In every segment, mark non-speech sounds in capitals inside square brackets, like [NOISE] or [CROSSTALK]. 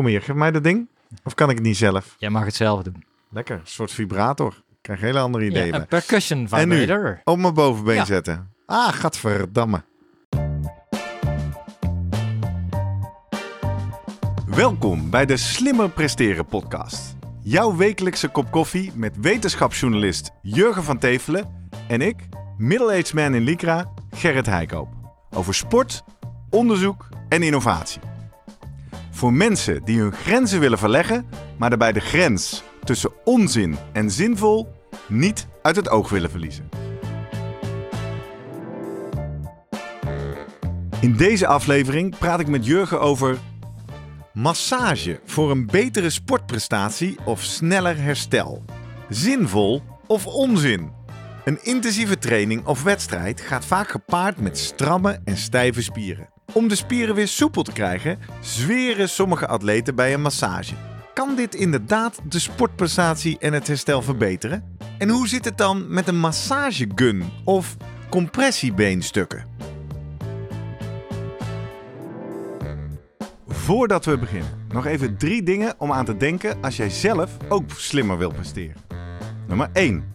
Kom hier, geef mij dat ding. Of kan ik het niet zelf? Jij mag het zelf doen. Lekker, een soort vibrator. Ik krijg hele andere ideeën. Ja, een percussion En nu? Op mijn bovenbeen Ja. zetten. Ah, gadverdamme. Welkom bij de Slimmer Presteren podcast. Jouw wekelijkse kop koffie met wetenschapsjournalist Jurgen van Tevelen en ik, middle-aged man in Lycra, Gerrit Heikoop. Over sport, onderzoek en innovatie. Voor mensen die hun grenzen willen verleggen, maar daarbij de grens tussen onzin en zinvol niet uit het oog willen verliezen. In deze aflevering praat ik met Jurgen over massage voor een betere sportprestatie of sneller herstel. Zinvol of onzin? Een intensieve training of wedstrijd gaat vaak gepaard met stramme en stijve spieren. Om de spieren weer soepel te krijgen, zweren sommige atleten bij een massage. Kan dit inderdaad de sportprestatie en het herstel verbeteren? En hoe zit het dan met een massagegun of compressiebeenstukken? Voordat we beginnen, nog even drie dingen om aan te denken als jij zelf ook slimmer wil presteren. Nummer 1.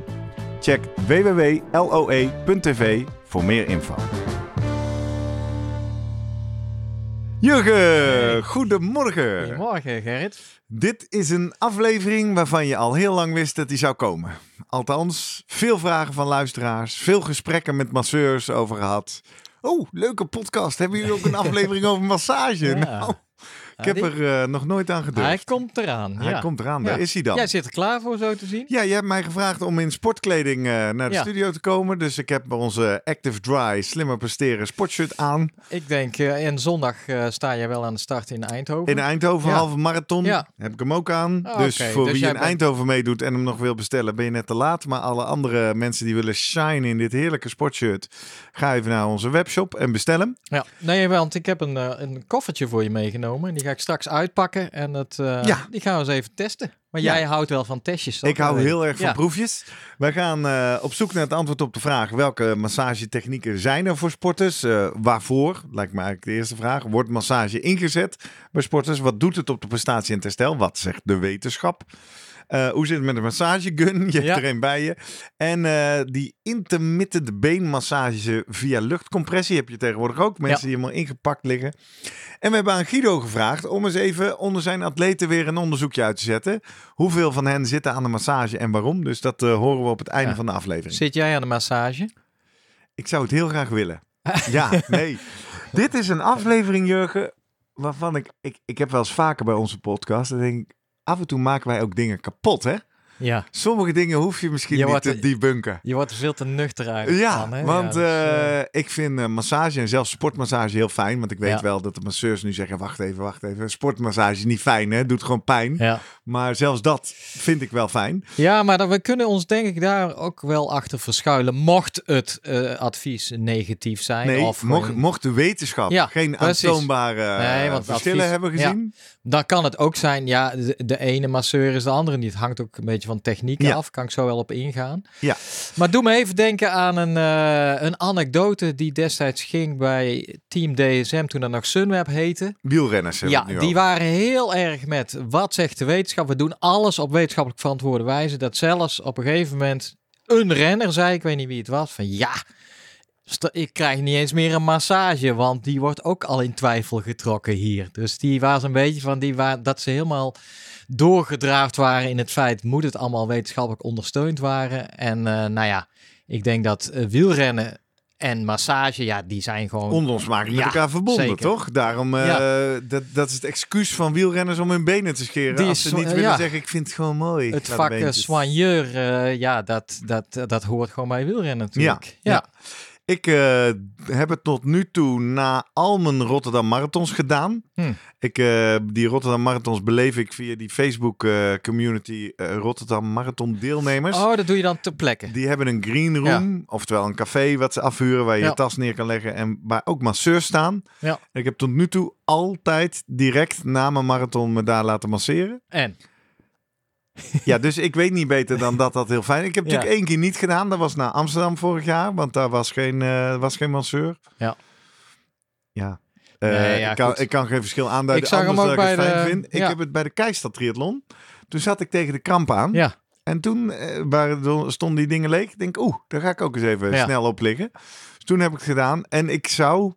Check www.loe.tv voor meer info. Jurgen, goedemorgen. Goedemorgen, Gerrit. Dit is een aflevering waarvan je al heel lang wist dat die zou komen. Althans, veel vragen van luisteraars, veel gesprekken met masseurs over gehad. Oh, leuke podcast. Hebben jullie ook een [LAUGHS] aflevering over massage? Ja. Nou, ik heb die- er eh, nog nooit aan gedurfd. Hij komt eraan. Hij ja. komt eraan, Ja. daar is hij dan. Jij zit er klaar voor, zo te zien. Ja, je hebt mij gevraagd om in sportkleding eh, naar de Ja. studio te komen. Dus ik heb onze Active Dry Slimmer Presteren sportshirt aan. Ik denk, eh en zondag sta jij wel aan de start in Eindhoven. In Eindhoven, halve marathon. Ja. Heb ik hem ook aan. Ah, dus voor Dus wie in bent- Eindhoven meedoet en hem nog wil bestellen, ben je net te laat. Maar alle andere mensen die willen shine in dit heerlijke sportshirt, ga even naar onze webshop en bestel hem. Ja, nee, want ik heb een, een koffertje voor je meegenomen. En die ga ik straks uitpakken. En het, eh, Ja. die gaan we eens even testen. Maar Ja. jij houdt wel van testjes? Ik hou Dat heel erg van Ja. proefjes. Wij gaan eh, op zoek naar het antwoord op de vraag: welke massagetechnieken zijn er voor sporters? Eh, waarvoor? Lijkt me eigenlijk de eerste vraag. Wordt massage ingezet bij sporters? Wat doet het op de prestatie en het herstel? Wat zegt de wetenschap? Eh, hoe zit het met de massagegun? [LAUGHS] Je hebt er een bij je. En eh, die intermittent beenmassage via luchtcompressie heb je tegenwoordig ook. Mensen die helemaal ingepakt liggen. En we hebben aan Guido gevraagd om eens even onder zijn atleten weer een onderzoekje uit te zetten. Hoeveel van hen zitten aan de massage en waarom? Dus dat eh, horen we op het einde van de aflevering. Zit jij aan de massage? Ik zou het heel graag willen. [LAUGHS] Ja, nee. Dit is een aflevering, Jurgen, waarvan ik, ik... Ik heb wel eens vaker bij onze podcast, dan denk ik... Af en toe maken wij ook dingen kapot, hè? Ja. Sommige dingen hoef je misschien Je niet te debunken. Je wordt er veel te nuchter uit. Ja, van, hè? want Ja, dus, eh, eh, ik vind eh, massage en zelfs sportmassage heel fijn. Want ik weet Ja. wel dat de masseurs nu zeggen, wacht even, wacht even. Sportmassage is niet fijn, hè? Doet gewoon pijn. ja. Maar zelfs dat vind ik wel fijn. Ja, maar dan, we kunnen ons denk ik daar ook wel achter verschuilen. Mocht het advies negatief zijn. Nee, of mocht, gewoon- mocht de wetenschap geen precies. aantoonbare Nee, verschillen advies- hebben gezien. Dan kan het ook zijn, ja, de, de ene masseur is de andere niet. Het hangt ook een beetje van technieken Ja. af. Kan ik zo wel op ingaan. Ja. Maar doe me even denken aan een, eh, een anekdote die destijds ging bij Team DSM toen dat nog Sunweb heette. Wielrenners Ja, die over. waren heel erg met wat zegt de wetenschap. We doen alles op wetenschappelijk verantwoorde wijze. Dat zelfs op een gegeven moment een renner zei, ik weet niet wie het was, van ja, ik krijg niet eens meer een massage, want die wordt ook al in twijfel getrokken hier. Dus die was een beetje van die waar, dat ze helemaal doorgedraafd waren in het feit, moet het allemaal wetenschappelijk ondersteund waren. En eh, nou ja, ik denk dat eh, wielrennen en massage, ja, die zijn gewoon... onlosmakelijk met Ja, elkaar verbonden, zeker. toch? Daarom, eh, dat, dat is het excuus van wielrenners om hun benen te scheren. Die als ze niet willen ja. zeggen, ik vind het gewoon mooi. Het vak soigneur, ja, dat, dat, dat hoort gewoon bij wielrennen natuurlijk. Ja, ja. Ik eh, heb het tot nu toe na al mijn Rotterdam Marathons gedaan. Hm. Ik, eh, die Rotterdam Marathons beleef ik via die Facebook eh, community Rotterdam Marathon deelnemers. Oh, dat doe je dan ter plekke. Die hebben een green room, oftewel een café wat ze afhuren waar je Ja. je tas neer kan leggen en waar ook masseurs staan. Ja. Ik heb tot nu toe altijd direct na mijn marathon me daar laten masseren. En? [LAUGHS] Ja, dus ik weet niet beter dan dat dat heel fijn. Ik heb Ja. natuurlijk één keer niet gedaan. Dat was naar Amsterdam vorig jaar, want daar was geen, eh, was geen masseur. Ja. Ja. Eh, Nee, ja, ik, kan, ik kan geen verschil aanduiden. Ik zag hem ook bij de- vind. Ik ja. heb het bij de Keistad Triathlon. Toen zat ik tegen de kramp aan. Ja. En toen eh, waren, stonden die dingen leeg. Ik denk, oeh, daar ga ik ook eens even snel op liggen. Dus toen heb ik het gedaan. En ik zou...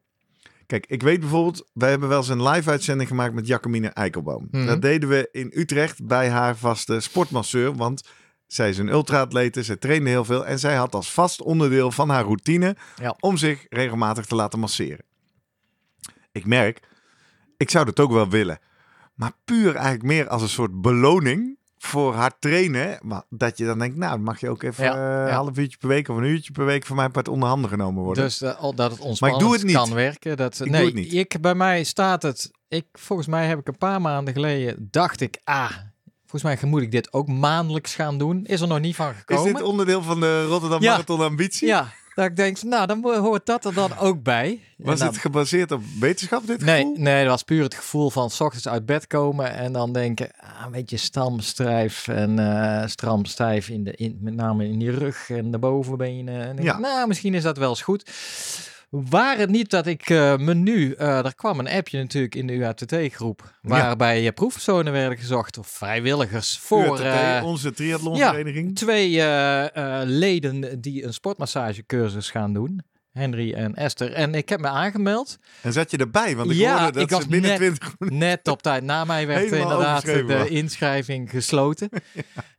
Kijk, ik weet bijvoorbeeld... Wij hebben wel eens een live-uitzending gemaakt met Jacqueline Eikelboom. Mhm. Dat deden we in Utrecht bij haar vaste sportmasseur. Want zij is een ultraatlete, ze trainde heel veel. En zij had als vast onderdeel van haar routine... Ja. om zich regelmatig te laten masseren. Ik merk, ik zou dat ook wel willen. Maar puur eigenlijk meer als een soort beloning voor hard trainen. Maar dat je dan denkt, nou, mag je ook even Ja, eh, een ja. half uurtje per week of een uurtje per week van mij part onder handen genomen worden. Dus eh, al dat het Maar ontspannend ik doe het niet. kan werken. Dat, Ik nee, niet. Ik, bij mij staat het... Ik, volgens mij heb ik een paar maanden geleden... dacht ik, ah, volgens mij moet ik dit ook maandelijks gaan doen. Is er nog niet van is gekomen. dit onderdeel van de Rotterdam Ja. Marathon ambitie? Ja, dat ik denk, nou, dan hoort dat er dan ook bij. Was dan- het gebaseerd op wetenschap, dit Nee, gevoel? nee, dat was puur het gevoel van s ochtends uit bed komen en dan denken, ah, een beetje stamstrijf en eh stram stijf in de, in, met name in die rug en de bovenbenen. En denk Ja. ik, nou, misschien is dat wel eens goed. Waar het niet dat ik eh, me nu, eh, er kwam een appje natuurlijk in de UATT-groep, waarbij eh, proefpersonen werden gezocht of vrijwilligers voor eh, onze triathlonvereniging. twee eh, eh, leden die een sportmassagecursus gaan doen. Henry en Esther. En ik heb me aangemeld. En zat je erbij? Want ik Ja, hoorde dat ik ze was binnen net- 20 minuten... Net op tijd. Na mij werd Helemaal inderdaad de was. [LAUGHS] inschrijving gesloten.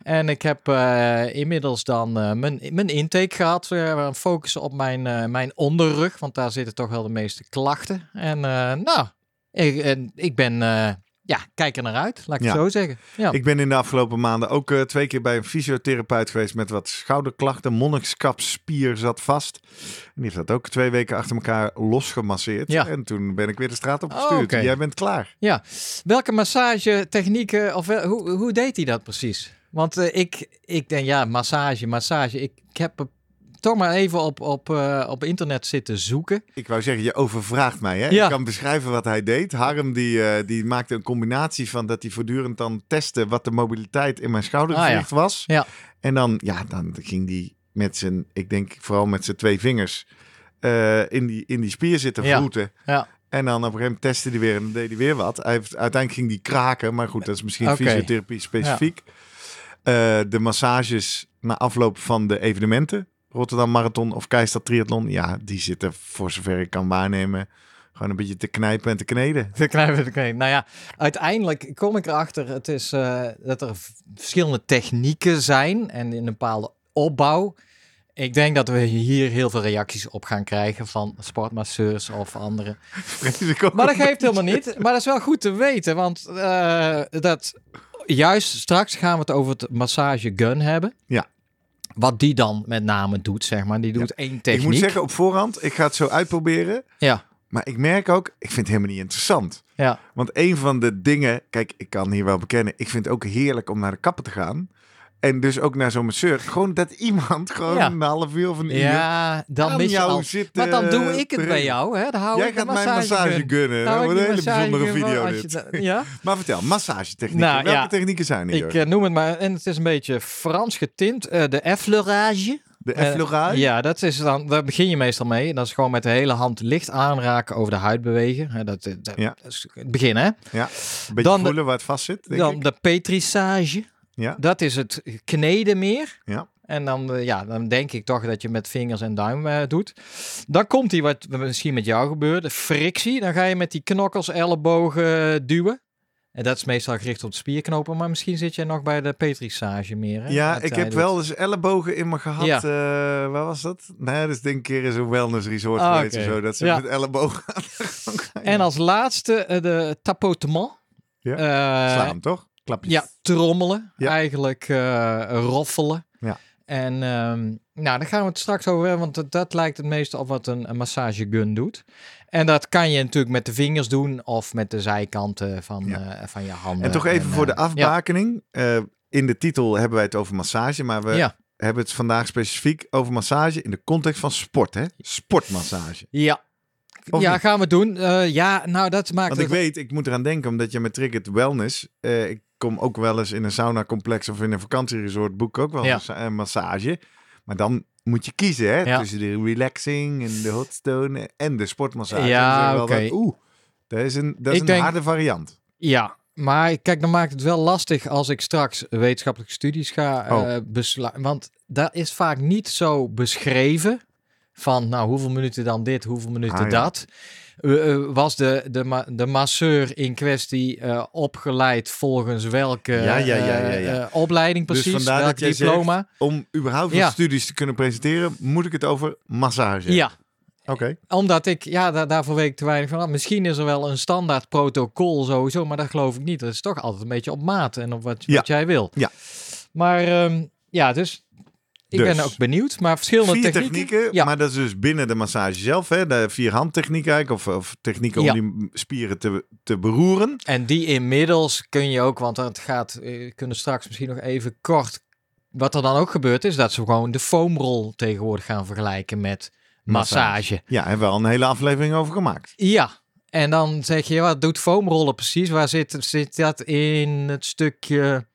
En ik heb eh, inmiddels dan eh, mijn, mijn intake gehad. We focussen op mijn, eh, mijn onderrug, want daar zitten toch wel de meeste klachten. En eh, nou, ik, en ik ben, eh, ja, kijk er naar uit, laat ik Ja. het zo zeggen. Ja. Ik ben in de afgelopen maanden ook eh, twee keer bij een fysiotherapeut geweest met wat schouderklachten. Monnikskapspier zat vast. En die heeft dat ook twee weken achter elkaar losgemasseerd. Ja. En toen ben ik weer de straat op Oh. Jij bent klaar. Ja, welke massagetechnieken, of wel- hoe, hoe deed hij dat precies? Want eh, ik, ik denk, ja, massage, massage. Ik, ik heb toch maar even op, op, eh, op internet zitten zoeken. Ik wou zeggen, je overvraagt mij. Hè? Ja. Ik kan beschrijven wat hij deed. Harm die, eh, die maakte een combinatie van dat hij voortdurend dan testte wat de mobiliteit in mijn schoudergewricht was. Ja. En dan, ja, dan ging hij met zijn, ik denk vooral met zijn twee vingers, eh, in, die, in die spier zitten Ja. vroeten. Ja. En dan op een gegeven moment testte hij weer en dan deed hij weer wat. Hij heeft, uiteindelijk ging die kraken, maar goed, dat is misschien fysiotherapie specifiek. De massages na afloop van de evenementen, Rotterdam Marathon of Keistad Triathlon, ja, die zitten voor zover ik kan waarnemen gewoon een beetje te knijpen en te kneden. De knijpen, de knijpen. Nou ja, uiteindelijk kom ik erachter het is, eh, dat er verschillende technieken zijn en in een bepaalde opbouw. Ik denk dat we hier heel veel reacties op gaan krijgen van sportmasseurs of anderen. [LAUGHS] Maar dat geeft helemaal niet. Maar dat is wel goed te weten, want eh, dat juist straks gaan we het over het massage gun hebben. Ja. Wat die dan met name doet, zeg maar. Die doet één techniek. Ik moet zeggen op voorhand, ik ga het zo uitproberen. Ja, Maar ik merk ook, ik vind het helemaal niet interessant. ja. Want een van de dingen, kijk, ik kan hier wel bekennen, ik vind het ook heerlijk om naar de kapper te gaan. En dus ook naar zo'n masseur. Gewoon dat iemand gewoon Ja. een half uur of een uur Ja, dan mis je jou al. zit. Maar dan doe ik het bij jou, hè? Dan hou Jij ik gaat mijn massage massage gun. gunnen. Nou, dat ik wordt een hele bijzondere video dit. ja, [LAUGHS] Maar vertel, massagetechnieken. Nou, Welke ja. technieken zijn er? ik eh, noem het maar. En het is een beetje Frans getint. eh, de effleurage. de eh, effleurage? Ja, dat is dan, daar begin je meestal mee. Dat is gewoon met de hele hand licht aanraken over de huid bewegen. Dat, dat, Ja. dat is het begin, hè? Een beetje dan de- voelen waar het vast zit, denk Dan ik. de petrissage. Ja. Dat is het kneden meer. Ja. En dan, eh, ja, dan denk ik toch dat je met vingers en duim eh, doet. Dan komt die wat misschien met jou gebeurt, de frictie. Dan ga je met die knokkels, ellebogen eh, duwen. En dat is meestal gericht op de spierknopen, maar misschien zit je nog bij de petrissage meer. Hè? Ja, ik heb doet. wel eens ellebogen in me gehad. Ja. waar was dat? Nee, dat is denk ik een keer in zo'n wellness resort Ah, geweest of zo. Dat ze Ja. met ellebogen. En als laatste de tapotement. Ja. Slaan, toch? Klapjes. Ja, trommelen. Ja. Eigenlijk eh, roffelen. Ja. En ehm, nou, daar gaan we het straks over hebben, want dat, dat lijkt het meeste op wat een, een massagegun doet. En dat kan je natuurlijk met de vingers doen of met de zijkanten van, Ja. eh, van je handen. En toch even voor de eh, ja. afbakening. In de titel hebben wij het over massage, maar we Ja, hebben het vandaag specifiek over massage in de context van sport, hè? Sportmassage. ja. Of ja niet? gaan we doen. Ja, nou dat maakt Want ik weet, ik moet eraan denken, omdat je met Triggered Wellness... ik kom ook wel eens in een sauna-complex of in een vakantieresort boek ook wel Ja. een massage. Maar dan moet je kiezen, hè? Ja. Tussen de relaxing en de hotstone en de sportmassage. Ja, oké. dat, Oeh, dat is een, dat is Ik een denk- harde variant. Ja, maar kijk, dan maakt het wel lastig als ik straks wetenschappelijke studies ga Oh. eh besluiten. Want daar is vaak niet zo beschreven van, nou, hoeveel minuten dan dit, hoeveel minuten Ah, ja. dat. Eh, eh, was de, de, ma- de masseur in kwestie eh, opgeleid volgens welke Ja, ja, ja, ja, ja. opleiding Dus precies, vandaar welk diploma? Om überhaupt Ja. wat studies te kunnen presenteren, moet ik het over massage. Ja, Oké. omdat ik, ja, daar, daarvoor weet ik te weinig van. af. Misschien is er wel een standaard protocol sowieso, maar dat geloof ik niet. Dat is toch altijd een beetje op maat en op wat, Ja. wat jij wil. Ja. Maar ehm, ja, dus ik Dus. ben ook benieuwd. Maar verschillende Vier technieken. technieken, Ja. maar dat is dus binnen de massage zelf. Hè? De vier handtechnieken eigenlijk, of, of technieken Ja. om die spieren te, te beroeren. En die inmiddels kun je ook, want het gaat, eh, kunnen straks misschien nog even kort. Wat er dan ook gebeurt is dat ze gewoon de foamrol tegenwoordig gaan vergelijken met massage. Ja, hebben we al een hele aflevering over gemaakt. Ja. En dan zeg je, wat doet foamrollen precies? Waar zit, zit dat in het stukje,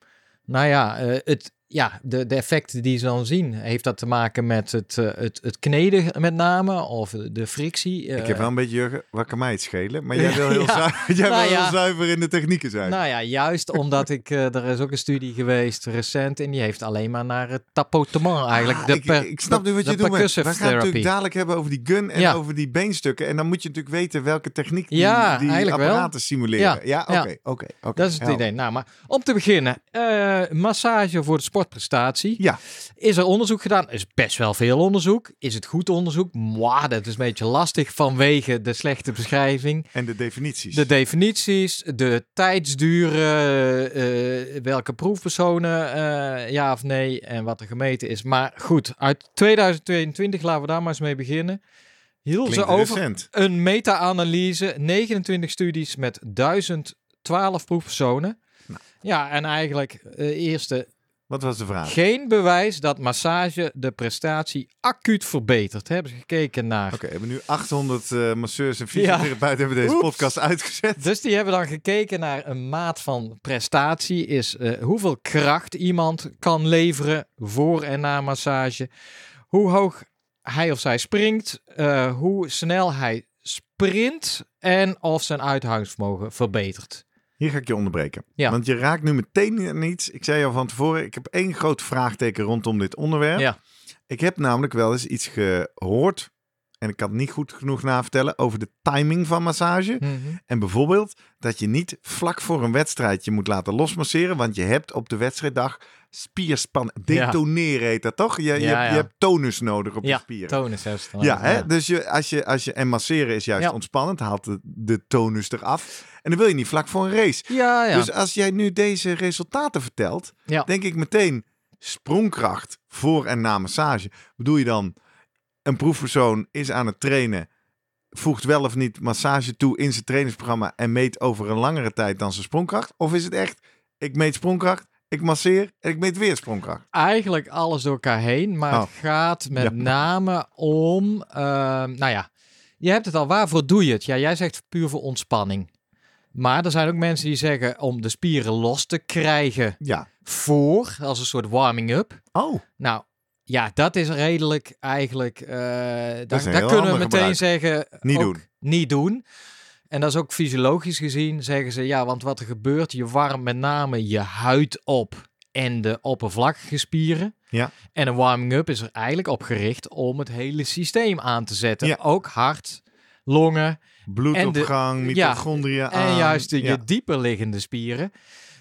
nou ja, eh, het, ja de, de effecten die ze dan zien? Heeft dat te maken met het, eh, het, het kneden met name of de frictie? ik Eh, heb wel een beetje, Jurgen, wat kan mij het schelen? Maar jij [LAUGHS] wil heel, Ja. zuiver, [LAUGHS] jij Nou wil ja. heel zuiver in de technieken zijn. Nou ja, juist omdat ik, eh, er is ook een studie geweest recent en die heeft alleen maar naar het tapotement eigenlijk. Ah, de ik, per- ik snap nu wat de je doet. maar We gaan het natuurlijk dadelijk hebben over die gun en Ja. over die beenstukken. En dan moet je natuurlijk weten welke techniek die, Ja, die eigenlijk wel. apparaten simuleren. Ja, oké, oké, oké. Dat is het idee. Nou, maar om te beginnen, eh, massage voor de sportprestatie. Ja, Is er onderzoek gedaan? Is best wel veel onderzoek. Is het goed onderzoek? Mwah, dat is een beetje lastig vanwege de slechte beschrijving. en de definities. De definities, de tijdsduren, eh, welke proefpersonen eh, ja of nee en wat er gemeten is. Maar goed, uit 2022 laten we daar maar eens mee beginnen. Hielden ze over recent. een meta-analyse, 29 studies met 1012 proefpersonen. Nou. Ja, en eigenlijk eh eerste Wat was de vraag? geen bewijs dat massage de prestatie acuut verbetert. Hebben ze gekeken naar. Oké, we hebben nu 800 eh, masseurs en fysiotherapeuten hebben deze Oeps. podcast uitgezet. Dus die hebben dan gekeken naar een maat van prestatie. Is eh, hoeveel kracht iemand kan leveren voor en na massage. Hoe hoog hij of zij springt. eh, hoe snel hij sprint. En of zijn uithoudingsvermogen verbetert. Hier ga ik je onderbreken. Ja. Want je raakt nu meteen aan iets. Ik zei al van tevoren, ik heb één groot vraagteken rondom dit onderwerp. Ja. Ik heb namelijk wel eens iets gehoord. En ik kan het niet goed genoeg navertellen over de timing van massage. Mhm. En bijvoorbeeld dat je niet vlak voor een wedstrijd je moet laten losmasseren. Want je hebt op de wedstrijddag spierspan. Detoneren heet dat toch? Je, je, Ja, hebt, ja. je hebt tonus nodig op je Ja, spieren. tonus dan Ja, hè? dus je, als je, als je, en masseren is juist ontspannend, haalt de, de tonus eraf. En dan wil je niet vlak voor een race. Ja, ja. Dus als jij nu deze resultaten vertelt, denk ik meteen sprongkracht voor en na massage. Bedoel je dan, een proefpersoon is aan het trainen, voegt wel of niet massage toe in zijn trainingsprogramma en meet over een langere tijd dan zijn sprongkracht? Of is het echt, ik meet sprongkracht, ik masseer en ik meet weer sprongkracht? eigenlijk alles door elkaar heen. Maar Oh. het gaat met Ja. name om, ehm, nou ja, je hebt het al, waarvoor doe je het? Ja, jij zegt puur voor ontspanning. Maar er zijn ook mensen die zeggen om de spieren los te krijgen Ja. voor, als een soort warming-up. Oh, Nou, ja, dat is redelijk eigenlijk, eh daar, daar kunnen we meteen gebruik. zeggen, Niet doen. Niet doen. En dat is ook fysiologisch gezien, zeggen ze, ja, want wat er gebeurt, je warmt met name je huid op en de oppervlakkige spieren. Ja. En een warming-up is er eigenlijk op gericht om het hele systeem aan te zetten. Ja. Ook hart, longen bloedopgang, ja, mitochondriën en juist de, ja. je dieper liggende spieren.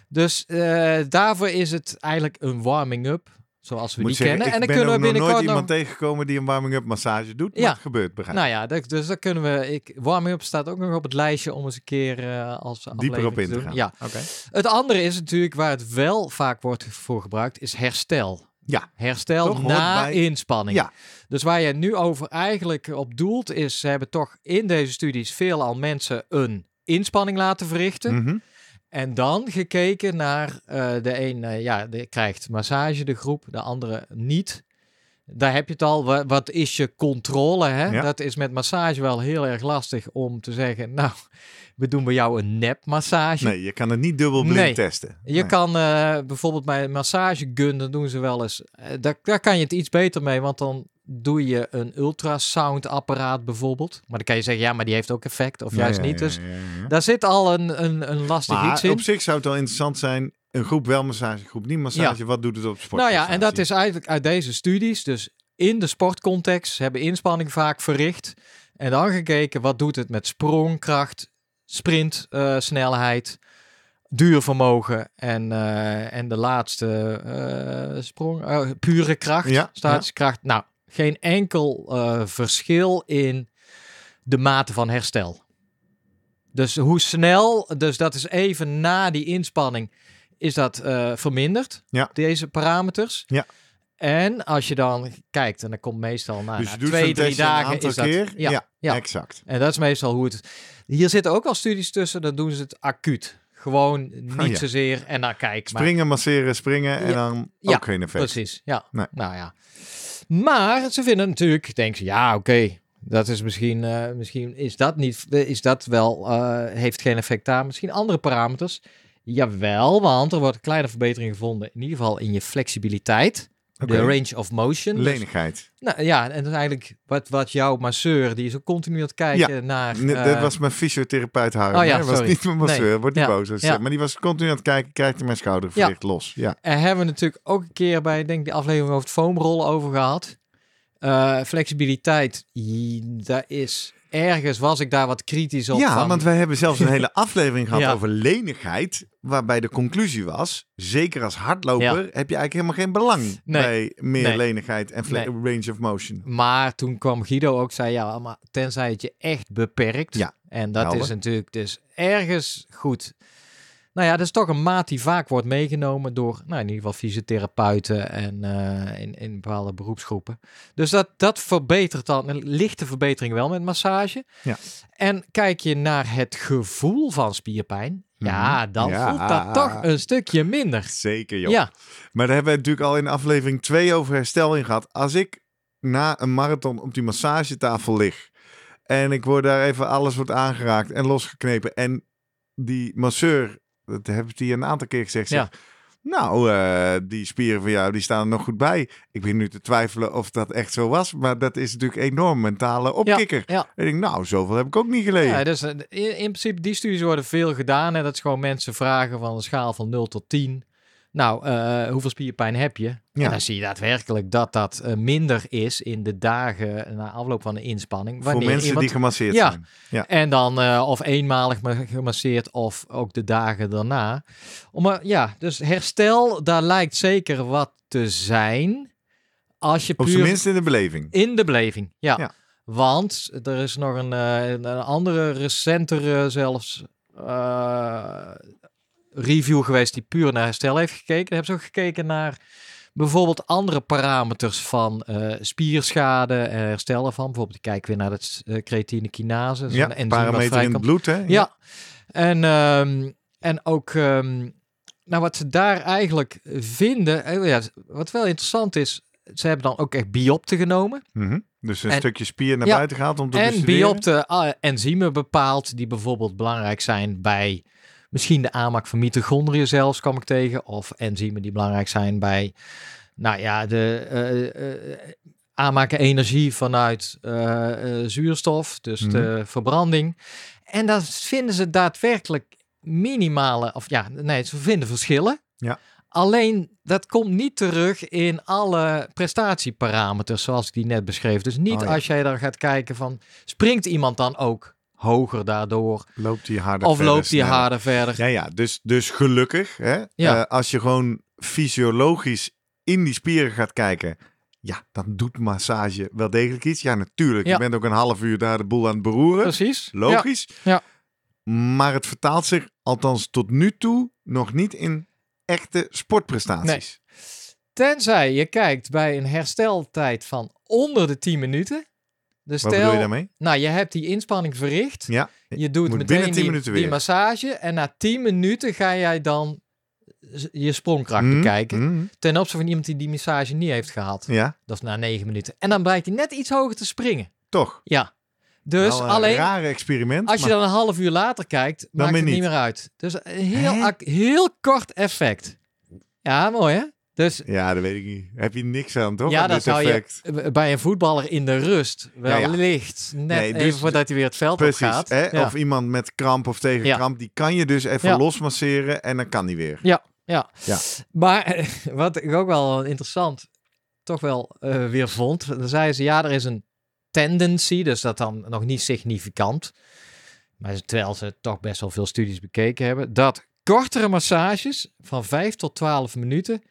Dus eh, daarvoor is het eigenlijk een warming-up, zoals we Moet die zeggen, kennen. En dan ben kunnen we nooit binnenkort nog... iemand tegengekomen die een warming-up massage doet. Maar Ja. het gebeurt, begrijp. Nou ja, dat, dus dat kunnen we... Ik, warming-up staat ook nog op het lijstje om eens een keer eh, als Dieper op in te gaan. Ja. Het andere is natuurlijk waar het wel vaak wordt voor gebruikt, is herstel. Ja. Herstel Toch, na bij- inspanning. Ja. Dus waar je nu over eigenlijk op doelt, is ze hebben toch in deze studies veelal mensen een inspanning laten verrichten. Mhm. En dan gekeken naar eh, de een, eh, ja, krijgt massage, de groep, de andere niet. Daar heb je het al. Wa- Wat is je controle? Hè? Ja. Dat is met massage wel heel erg lastig om te zeggen. Nou, [LAUGHS] we doen bij jou een nepmassage. Nee, je kan het niet dubbel blind Nee. testen. Je kan eh, bijvoorbeeld bij een massagegun, dan doen ze wel eens. eh, daar, daar kan je het iets beter mee, want dan doe je een ultrasoundapparaat bijvoorbeeld. Maar dan kan je zeggen, ja, maar die heeft ook effect, of Ja, juist ja, niet. Dus daar zit al een, een, een lastig iets Maar in. op zich zou het wel interessant zijn. Een groep wel massage, een groep niet massage. Wat doet het op sport? Nou ja, en dat is eigenlijk uit deze studies, dus in de sportcontext, hebben inspanning vaak verricht. En dan gekeken, wat doet het met sprongkracht, sprintsnelheid, duurvermogen en, eh, en de laatste eh, sprong, eh, pure kracht, Ja, statische kracht. Nou, geen enkel verschil in de mate van herstel. Dus hoe snel, dus dat is even na die inspanning, is dat eh, verminderd, Ja. deze parameters. Ja. En als je dan kijkt, en dan komt meestal na, Dus na twee, drie dagen is dat. keer. Ja, Ja, ja. exact. En dat is meestal hoe het. Hier zitten ook wel studies tussen, dan doen ze het acuut. Gewoon niet Oh ja. zozeer en dan kijk maar. Springen, masseren, springen en Ja. dan ook geen effect. Precies, ja. Nee. Nou ja. Maar ze vinden natuurlijk, denken ze, ja, oké, dat is misschien, eh, misschien is dat niet, is dat wel, eh, heeft geen effect daar. Misschien andere parameters. Jawel, want er wordt een kleine verbetering gevonden, in ieder geval in je flexibiliteit. De range of motion. Dus- Lenigheid. nou ja, en dat is eigenlijk wat, wat jouw masseur, die is ook continu aan het kijken naar... Ne- eh, dat was mijn fysiotherapeut Harm. oh ja? Dat was niet mijn masseur. Nee. Wordt niet Ja. boos. Ja. Maar die was continu aan het kijken. Krijgt hij mijn schouder verlicht los. Ja. Er hebben we natuurlijk ook een keer bij, denk ik, de aflevering over het foamrollen over gehad. Eh, flexibiliteit, daar is ergens was ik daar wat kritisch op. Ja, van, want wij hebben zelfs een hele [LAUGHS] aflevering gehad Ja. over lenigheid. Waarbij de conclusie was, zeker als hardloper Ja. heb je eigenlijk helemaal geen belang Nee. bij meer Nee. lenigheid en Nee. range of motion. Maar toen kwam Guido ook, zei ja, maar tenzij het je echt beperkt. Ja, En dat helder. is natuurlijk dus ergens goed. Nou ja, dat is toch een maat die vaak wordt meegenomen door, nou in ieder geval fysiotherapeuten en eh, in, in bepaalde beroepsgroepen. Dus dat, dat verbetert dan, een lichte verbetering wel met massage. Ja. En kijk je naar het gevoel van spierpijn, ja, dan Mhm. Ja. voelt dat toch een stukje minder. Zeker joh. Ja, Maar daar hebben we natuurlijk al in aflevering 2 over herstel in gehad. Als ik na een marathon op die massagetafel lig en ik word daar even alles wordt aangeraakt en losgeknepen en die masseur, dat heeft hij een aantal keer gezegd, Ja. nou, eh, die spieren van jou, die staan er nog goed bij. Ik ben nu te twijfelen of dat echt zo was, maar dat is natuurlijk enorm mentale opkikker. ja. En ik denk, nou, zoveel heb ik ook niet geleden. Ja, dus eh, in, in principe, die studies worden veel gedaan. En dat is gewoon mensen vragen van een schaal van 0 tot 10. Nou, eh, hoeveel spierpijn heb je? Ja. En dan zie je daadwerkelijk dat dat eh, minder is in de dagen na afloop van de inspanning. Voor mensen iemand- die gemasseerd Ja. zijn. Ja. En dan eh, of eenmalig ma- gemasseerd of ook de dagen daarna. Om, ja, dus herstel, daar lijkt zeker wat te zijn. Als je Op puur zijn minst in de beleving. in de beleving, ja. Ja. Want er is nog een, een andere, recentere zelfs review geweest die puur naar herstel heeft gekeken. Daar hebben ze ook gekeken naar bijvoorbeeld andere parameters van eh, spierschade en herstel ervan. Bijvoorbeeld, ik kijk weer naar het uh, creatine kinase. Ja, parameter in het bloed, hè? Ja, en, ehm, en ook ehm, nou, wat ze daar eigenlijk vinden, eh, ja, wat wel interessant is, ze hebben dan ook echt biopten genomen. Mhm. Dus een En- stukje spier naar Ja, buiten gehaald om te En bestuderen. biopten ah, enzymen bepaald die bijvoorbeeld belangrijk zijn bij misschien de aanmaak van mitochondriën zelfs kwam ik tegen. Of enzymen die belangrijk zijn bij, nou ja, de eh, eh, aanmaken energie vanuit eh, zuurstof, dus Mhm. de verbranding. En dat vinden ze daadwerkelijk minimale, of ja, nee, ze vinden verschillen. Ja. Alleen dat komt niet terug in alle prestatieparameters zoals ik die net beschreef. Dus niet Oh ja. als jij daar gaat kijken van springt iemand dan ook hoger daardoor Loopt hij harder of verder, loopt die sneller. harder verder. Ja, ja. Dus, dus gelukkig, hè, Ja. eh, als je gewoon fysiologisch in die spieren gaat kijken, ja, dan doet massage wel degelijk iets. Ja, natuurlijk. Ja. Je bent ook een half uur daar de boel aan het beroeren. Precies. Logisch. Ja. Maar het vertaalt zich, althans tot nu toe, nog niet in echte sportprestaties. Tenzij je kijkt bij een hersteltijd van onder de 10 minuten. Dus Wat bedoel je stel, daarmee? nou, je hebt die inspanning verricht. Ja, Je doet Moet meteen binnen 10 die, die massage. En na 10 minuten ga jij dan je sprongkracht Mhm, bekijken. mhm. Ten opzichte van iemand die die massage niet heeft gehad. Ja, Dat is na 9 minuten. En dan blijkt hij net iets hoger te springen. toch. Ja. Dus Wel een alleen rare experiment. als je dan een half uur later kijkt, maakt het niet niet. meer uit. Dus een heel, heel kort effect. Ja, mooi hè? Dus Ja, dat weet ik niet. Heb je niks aan, toch? ja, aan dat zou effect? je bij een voetballer in de rust wellicht net Nee, dus- even voordat hij weer het veld op Precies. gaat. Hè? Ja. Of iemand met kramp of tegen Ja. kramp, die kan je dus even Ja. losmasseren en dan kan die weer. Ja, ja. Ja. Maar [LAUGHS] wat ik ook wel interessant toch wel eh, weer vond, dan zeiden ze ja, er is een tendency, dus dat dan nog niet significant, maar terwijl ze toch best wel veel studies bekeken hebben, dat kortere massages van 5 tot 12 minuten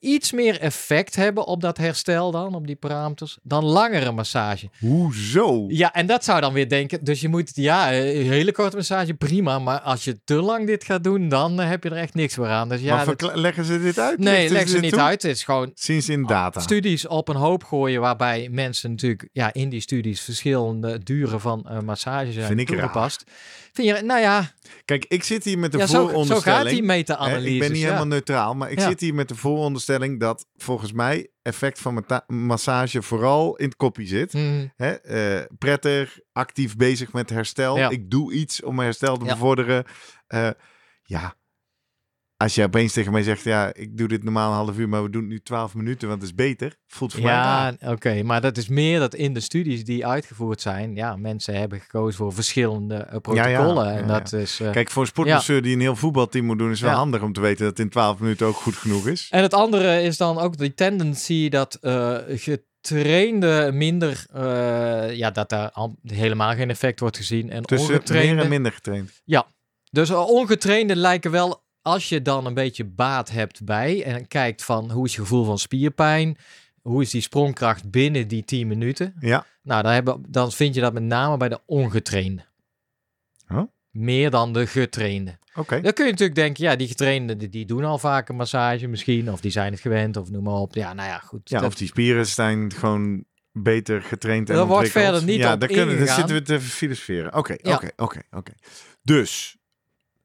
iets meer effect hebben op dat herstel dan, op die parameters, dan langere massage. Hoezo? Ja, en dat zou dan weer denken, dus je moet, ja, een hele korte massage, prima, maar als je te lang dit gaat doen, dan eh, heb je er echt niks meer aan. Dus ja, maar dat- leggen ze dit uit? Nee, Lichten leg ze niet toe? uit. Het is gewoon Sinds in data. studies op een hoop gooien waarbij mensen natuurlijk ja, in die studies verschillende duren van eh massage zijn toegepast. Vind je, nou ja, Kijk, ik zit hier met de ja zo, zo vooronderstelling. gaat die meta-analyse. ik ben niet ja. helemaal neutraal, maar ik Ja. zit hier met de vooronderstelling dat volgens mij effect van massage vooral in het koppie zit. Mm, Hè? eh, prettig, actief bezig met herstel. Ik doe iets om mijn herstel te bevorderen. Eh, ja, als je opeens tegen mij zegt, ja, ik doe dit normaal een half uur, maar we doen het nu 12 minuten, want het is beter. Voelt voor mij raar. ja, oké. maar dat is meer dat in de studies die uitgevoerd zijn, ja, mensen hebben gekozen voor verschillende eh, protocollen. ja, en ja. dat is... eh, Kijk, voor een sportmasseur die een heel voetbalteam moet doen, is wel Ja. handig om te weten dat het in 12 minuten ook goed genoeg is. En het andere is dan ook die tendency dat eh getrainde minder, ja, dat daar al- helemaal geen effect wordt gezien. En Tussen ongetrainde, meer en minder getraind. Dus uh, ongetrainde lijken wel, als je dan een beetje baat hebt bij en kijkt van hoe is je gevoel van spierpijn, hoe is die sprongkracht binnen die 10 minuten. Ja, Nou, dan, hebben, dan vind je dat met name bij de ongetrainde. Huh? Meer dan de getrainde. oké. Dan kun je natuurlijk denken, ja, die getrainden die, die doen al vaker massage misschien, of die zijn het gewend, of noem maar op. Ja, nou ja, goed. Ja, Dat- of die spieren zijn gewoon beter getraind en wordt verder niet ja, op daar, kunnen, daar zitten we te filosoferen. Oké, oké, oké, oké. Dus,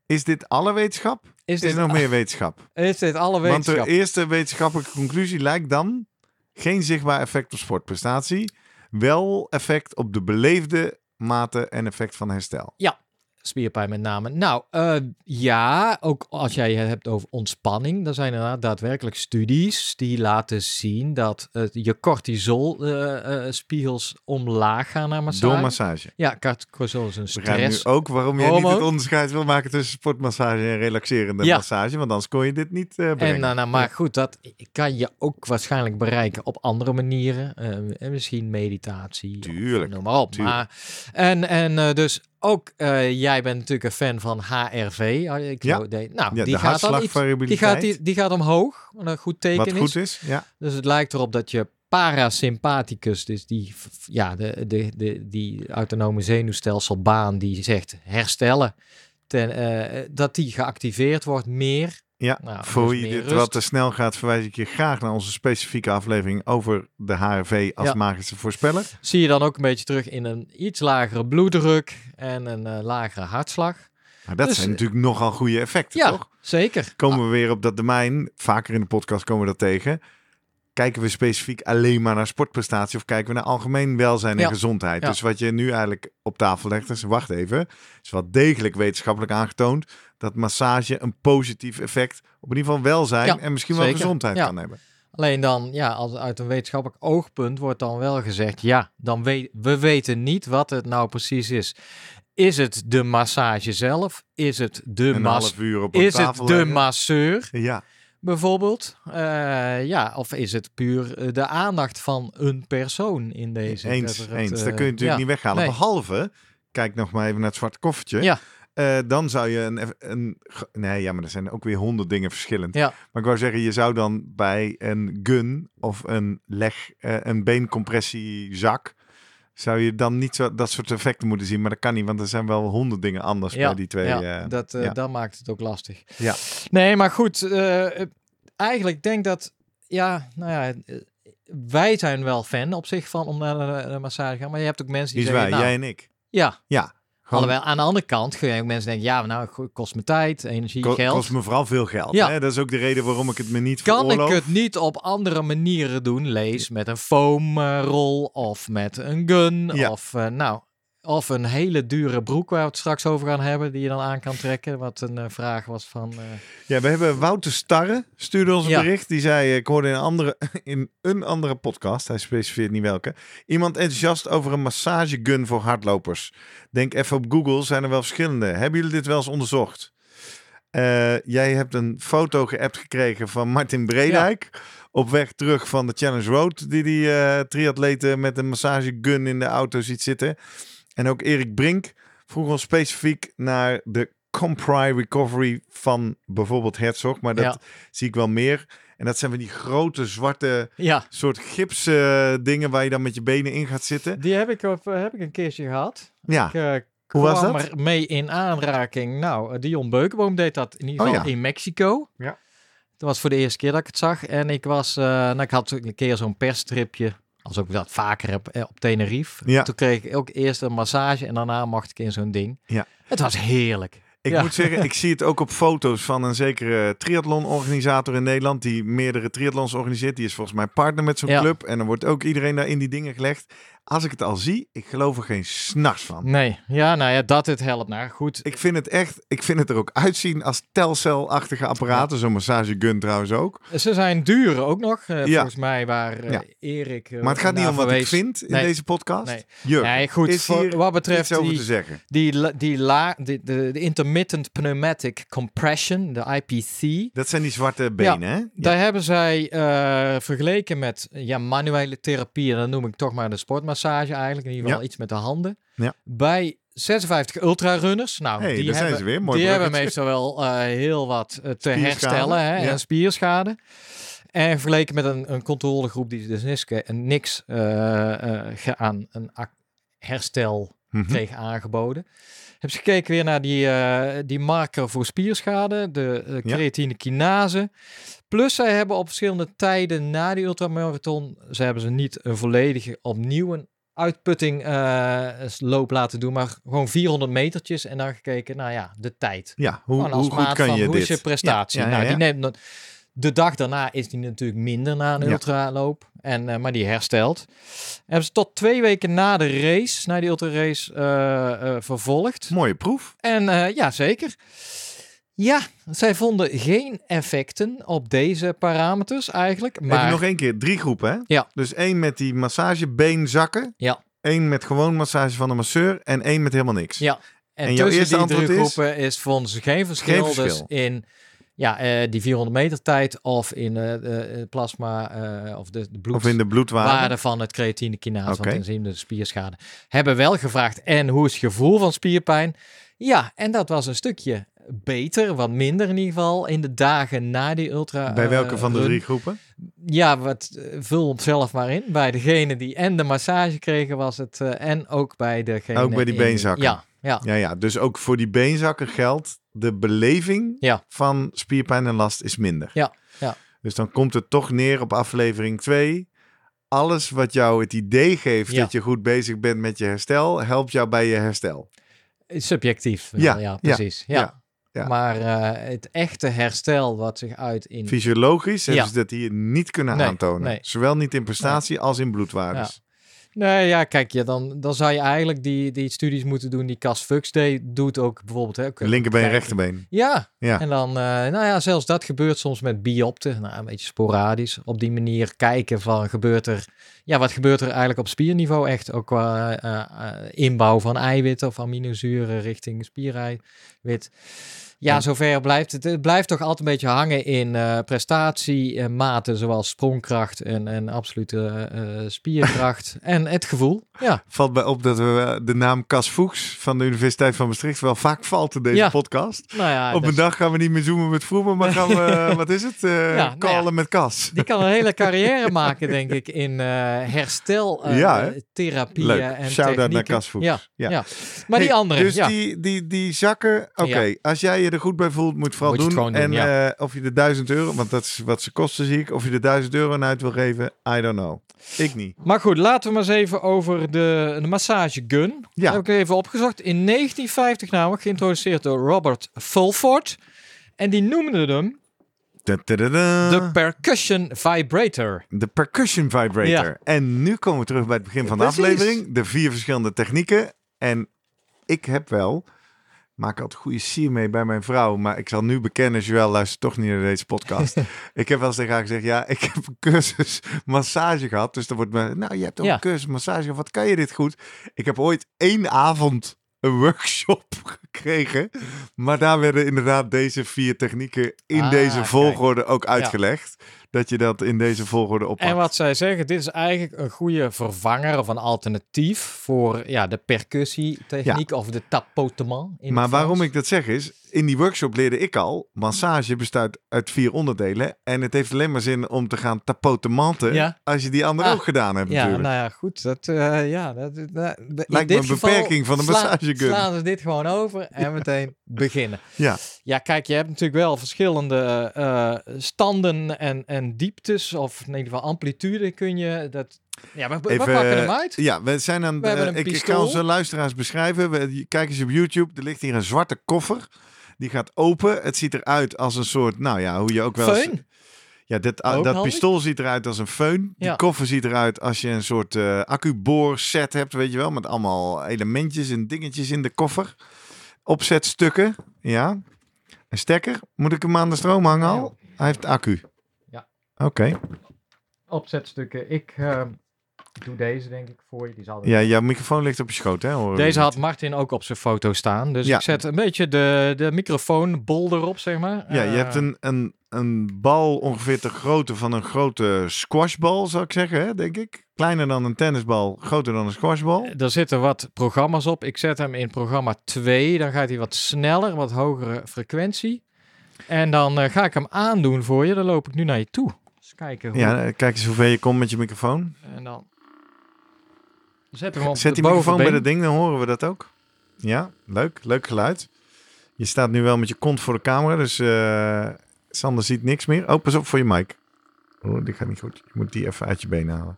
is dit alle wetenschap? Is, Is dit, nog meer wetenschap? is dit alle Want wetenschap? de eerste wetenschappelijke conclusie lijkt dan geen zichtbaar effect op sportprestatie, wel effect op de beleefde mate en effect van herstel. Spierpijn met name. Nou, eh, ja, ook als jij het hebt over ontspanning, dan zijn er daadwerkelijk studies die laten zien dat eh, je cortisol-spiegels omlaag gaan naar massage. Door massage. Ja, cortisol is een We gaan nu stress. ook waarom je niet het onderscheid wil maken tussen sportmassage en relaxerende Ja. massage, want anders kon je dit niet eh, brengen. En nou, nou, maar goed, dat kan je ook waarschijnlijk bereiken op andere manieren. eh, en misschien meditatie. of Tuurlijk, Noem maar op. tuurlijk. Maar, en en eh, dus ook, eh, jij bent natuurlijk een fan van HRV. Ah, Ik Ja. de- nou, ja, die gaat dan iets, die gaat, die, die gaat omhoog. Wat een goed teken wat is. goed is. Ja. Dus het lijkt erop dat je parasympathicus, dus die, ja, de, de, de, die autonome zenuwstelselbaan die zegt herstellen, ten, eh, dat die geactiveerd wordt meer. Ja, Nou, voor dus je meer dit rust. wat te snel gaat, verwijs ik je graag naar onze specifieke aflevering over de HRV als Ja. magische voorspeller. Zie je dan ook een beetje terug in een iets lagere bloeddruk en een eh, lagere hartslag. Dat Dus, zijn eh, natuurlijk nogal goede effecten, Ja, toch? zeker. Komen we weer op dat domein, vaker in de podcast komen we dat tegen. Kijken we specifiek alleen maar naar sportprestatie of kijken we naar algemeen welzijn en Ja. gezondheid? Ja. Dus wat je nu eigenlijk op tafel legt, is wacht even, is wel degelijk wetenschappelijk aangetoond dat massage een positief effect op in ieder geval welzijn Ja, en misschien wel zeker. gezondheid kan hebben. Alleen dan, ja, als, uit een wetenschappelijk oogpunt wordt dan wel gezegd, ja, dan weet, we weten niet wat het nou precies is. Is het de massage zelf? Is het de, mas uur op is het de masseur Ja, bijvoorbeeld? Eh, ja, of is het puur eh, de aandacht van een persoon in deze? eens, dat eens. eh, Dat kun je natuurlijk ja, niet weghalen. nee. Behalve, kijk nog maar even naar het zwarte koffertje. Ja. Dan zou je een, een... Nee, ja, maar er zijn ook weer honderd dingen verschillend. Ja. Maar ik wou zeggen, je zou dan bij een gun of een leg, een beencompressiezak, zou je dan niet zo, dat soort effecten moeten zien. Maar dat kan niet, want er zijn wel honderd dingen anders Ja, bij die twee. ja, eh, dat, ja. dat maakt het ook lastig. Ja. Nee, maar goed. eh, eigenlijk denk dat ja, nou ja, wij zijn wel fan op zich van om naar de, de massage te gaan. Maar je hebt ook mensen die, Die is wij, zeggen, nou, jij en ik. ja. Ja. Gewoon Alhoewel, aan de andere kant kun je ook mensen denken, ja, nou, het kost me tijd, energie, ko- geld. kost me vooral veel geld. Ja. Hè? Dat is ook de reden waarom ik het me niet Kan ik het niet op andere manieren doen? Lees met een foamrol of met een gun Ja. of eh, nou of een hele dure broek waar we het straks over gaan hebben die je dan aan kan trekken. Wat een eh, vraag was van. eh, Ja, we hebben Wouter Starre stuurde ons een Ja. bericht. Die zei, eh, ik hoorde in een, andere, [LAUGHS] in een andere podcast, hij specificeert niet welke, iemand enthousiast over een massagegun voor hardlopers. Denk even op Google, zijn er wel verschillende. Hebben jullie dit wel eens onderzocht? Jij hebt een foto geappt gekregen van Martin Bredijk. Op weg terug van de Challenge Road, die die triatleten met een massagegun in de auto ziet zitten. En ook Erik Brink vroeg ons specifiek naar de Compry Recovery van bijvoorbeeld Herzog. Maar dat Ja. zie ik wel meer. En dat zijn van die grote zwarte ja, soort gips eh, dingen waar je dan met je benen in gaat zitten. die heb ik, op, eh, heb ik een keertje gehad. Ja, Ik uh, Hoe was kwam dat? er mee in aanraking. Nou, eh, Dion Beukenboom deed dat in ieder Oh, geval ja. in Mexico. Ja. Dat was voor de eerste keer dat ik het zag. En ik was, eh, nou, ik had een keer zo'n persstripje, als ik dat vaker heb, eh, op Tenerife. Ja. Toen kreeg ik ook eerst een massage en daarna mocht ik in zo'n ding. Ja. Het was heerlijk. ik Ja. moet zeggen, ik zie het ook op foto's van een zekere triathlon-organisator in Nederland. Die meerdere triathlons organiseert. Die is volgens mij partner met zo'n Ja. club. En dan wordt ook iedereen daar in die dingen gelegd. Als ik het al zie, ik geloof er geen s'nachts van. Nee, ja, nou ja, dat het helpt. Nou goed, Ik vind het echt, ik vind het er ook uitzien als telcel-achtige apparaten. Zo'n massagegun trouwens ook. ze zijn duur ook nog. eh, Ja. Volgens mij waar eh, Ja. Erik eh, Maar het gaat niet om wat ik vind in Nee. deze podcast. Nee. Nee, goed, is voor- hier wat betreft iets over die- te zeggen. Die, die la, die, de, de intermittent pneumatic compression, de IPC, Dat zijn die zwarte benen, hè? Ja. daar hebben zij vergeleken met ja, manuele therapie, en dan noem ik toch maar de sportmassage eigenlijk, in ieder geval Ja. iets met de handen. Ja. Bij 56 ultrarunners, nou, Hey, die hebben, ze weer. Mooi die hebben meestal wel eh, heel wat eh, te herstellen hè, ja. en spierschade. En vergeleken met een, een controlegroep die dus niks, niks eh, eh, ge- aan een herstel kreeg aangeboden. Heb ze gekeken weer naar die, eh, die marker voor spierschade, de eh, creatine kinase. Plus zij hebben op verschillende tijden na die ultramarathon, ze hebben ze niet een volledige opnieuw een uitputting eh, loop laten doen, maar gewoon 400 metertjes en dan gekeken, nou ja, de tijd. Ja, hoe, hoe goed kan van je hoe dit? is je prestatie? Ja, ja, ja, nou, die neemt de dag daarna is die natuurlijk minder na een Ja. ultraloop, en, eh, maar die herstelt. Hebben ze tot twee weken na de race, na die ultrarace, eh eh vervolgd. Mooie proef. En ja, zeker. Ja, zij vonden geen effecten op deze parameters eigenlijk. Maar... Maar nog één keer, drie groepen, hè? Ja. Dus één met die massagebeenzakken. Ja. Één met gewoon massage van de masseur. En één met helemaal niks. Ja, en, En jouw tussen eerste die drie antwoord is? groepen is vonden ze geen verschil, verschil. Dus in ja, eh, die 400 meter tijd of in de eh, plasma of de, de bloed. Of in de bloedwaarde. waarde van het creatine kinase, het enzym, de spierschade. Hebben wel gevraagd, en hoe is het gevoel van spierpijn? Ja, en dat was een stukje beter, wat minder in ieder geval, in de dagen na die ultra. Bij eh, welke van de drie groepen? Ja, wat, eh, vul het zelf maar in. Bij degene die en de massage kregen was het, eh, en ook bij degene... Ook bij die in- beenzakken. Ja, ja. Ja, ja. Dus ook voor die beenzakken geldt de beleving Ja. van spierpijn en last is minder. Ja, ja. Dus dan komt het toch neer op aflevering 2. Alles wat jou het idee geeft Ja. dat je goed bezig bent met je herstel, helpt jou bij je herstel. Subjectief. wel, Ja, ja, precies. Ja, ja. Maar eh, het echte herstel wat zich uit in... Fysiologisch hebben Ja. ze dat hier niet kunnen Nee, aantonen. nee. Zowel niet in prestatie als in bloedwaardes. Nee, ja, kijk, ja, dan, dan zou je eigenlijk die, die studies moeten doen die Cas deed, doet ook bijvoorbeeld. Hè, ook, Linkerbeen, rechterbeen. Ja, Ja. en dan, eh, nou ja, zelfs dat gebeurt soms met biopten. Nou, een beetje sporadisch. Op die manier kijken van, gebeurt er, ja, wat gebeurt er eigenlijk op spierniveau echt? Ook qua eh, eh, inbouw van eiwitten of aminozuren richting spiereiwit. Ja, zover blijft het. Het blijft toch altijd een beetje hangen in eh prestatiematen zoals sprongkracht en, en absolute eh, spierkracht [LAUGHS] en het gevoel. Ja, Valt bij op dat we de naam Cas Fuchs van de Universiteit van Maastricht wel vaak valt in deze Ja. podcast. nou ja, Op een dag gaan we niet meer zoomen met Vroemen, maar gaan we, [LAUGHS] wat is het? Eh Ja, nou callen ja. met Cas. Die kan een hele carrière [LAUGHS] maken, denk ik, in eh herstel, eh, Ja, hè? therapieën Leuk. en Shout-out naar technieken. Cas Fuchs. Ja. Maar die andere, Dus die, die, die zakken, oké, als jij je er goed bij voelt, moet je vooral Moet je doen. het gewoon doen, en ja. eh, of je de 1000 euro, want dat is wat ze kosten, zie ik. Of je de 1000 euro aan uit wil geven, I don't know. Ik niet. Maar goed, laten we maar eens even over de, de massagegun. Ja. Dat heb ik even opgezocht. In 1950 namelijk geïntroduceerd door Robert Fulford. En die noemde hem de Percussion Vibrator. De percussion vibrator. Ja. En nu komen we terug bij het begin van de Precies. aflevering. De vier verschillende technieken. En ik heb wel, maak altijd goede sier mee bij mijn vrouw. Maar ik zal nu bekennen, Joël luistert toch niet naar deze podcast. [LAUGHS] ik heb wel eens tegen haar gezegd, ja, ik heb een cursus massage gehad. Dus dan wordt me, nou, je hebt ook Ja. een cursus massage gehad. Wat kan je dit goed? Ik heb ooit één avond een workshop [LAUGHS] gekregen. Maar daar werden inderdaad deze vier technieken in Ah, deze kijk. volgorde ook uitgelegd. Dat je dat in deze volgorde oppakt. En wat zij zeggen, dit is eigenlijk een goede vervanger of een alternatief voor ja, de percussietechniek of de tapotement. Maar waarom ik dat zeg is, in die workshop leerde ik al, massage bestaat uit vier onderdelen. En het heeft alleen maar zin om te gaan tapotementen Ja. als je die andere Ah, ook gedaan hebt Ja, natuurlijk. nou ja, goed. Dat, eh, ja, dat, dat, in me een beperking van de massagegun. Slaan ze dit gewoon over en meteen [LAUGHS] beginnen. Ja, Ja, kijk, je hebt natuurlijk wel verschillende eh, standen en, en dieptes, of in ieder geval amplitude kun je. Dat, ja, maar we, pakken hem uit. ja we zijn aan We hebben een ik, ik ga onze luisteraars beschrijven. We, kijk eens op YouTube, er ligt hier een zwarte koffer. Die gaat open. Het ziet eruit als een soort, nou ja, hoe je ook wel eens- Feun. Ja, dit, ah, dat handig. pistool ziet eruit als een föhn. Die Ja. koffer ziet eruit als je een soort eh accuboor set hebt, weet je wel. Met allemaal elementjes en dingetjes in de koffer. Opzetstukken, ja. Een stekker. Moet ik hem aan de stroom hangen al? Hij heeft accu. Ja. Oké. Opzetstukken. Ik eh, doe deze denk ik voor je. Die zal Ja, jouw microfoon ligt op je schoot, hè? Deze had Martin ook op zijn foto staan. Dus Ja. ik zet een beetje de, de microfoonbol erop, zeg maar. Ja, je Eh, hebt een, een, een bal ongeveer ter grootte van een grote squashbal, zou ik zeggen, hè, denk ik. Kleiner dan een tennisbal, groter dan een squashbal. Er zitten wat programma's op. Ik zet hem in programma 2. Dan gaat hij wat sneller, wat hogere frequentie. En dan eh, ga ik hem aandoen voor je. Dan loop ik nu naar je toe. Eens kijken hoe. Ja, kijk eens hoe ver je komt met je microfoon. En dan zet hem op Zet de die microfoon bij dat ding, dan horen we dat ook. Ja, leuk. Leuk geluid. Je staat nu wel met je kont voor de camera, dus eh, Sander ziet niks meer. Oh, pas op voor je mic. Oh, dit gaat niet goed. Je moet die even uit je benen halen.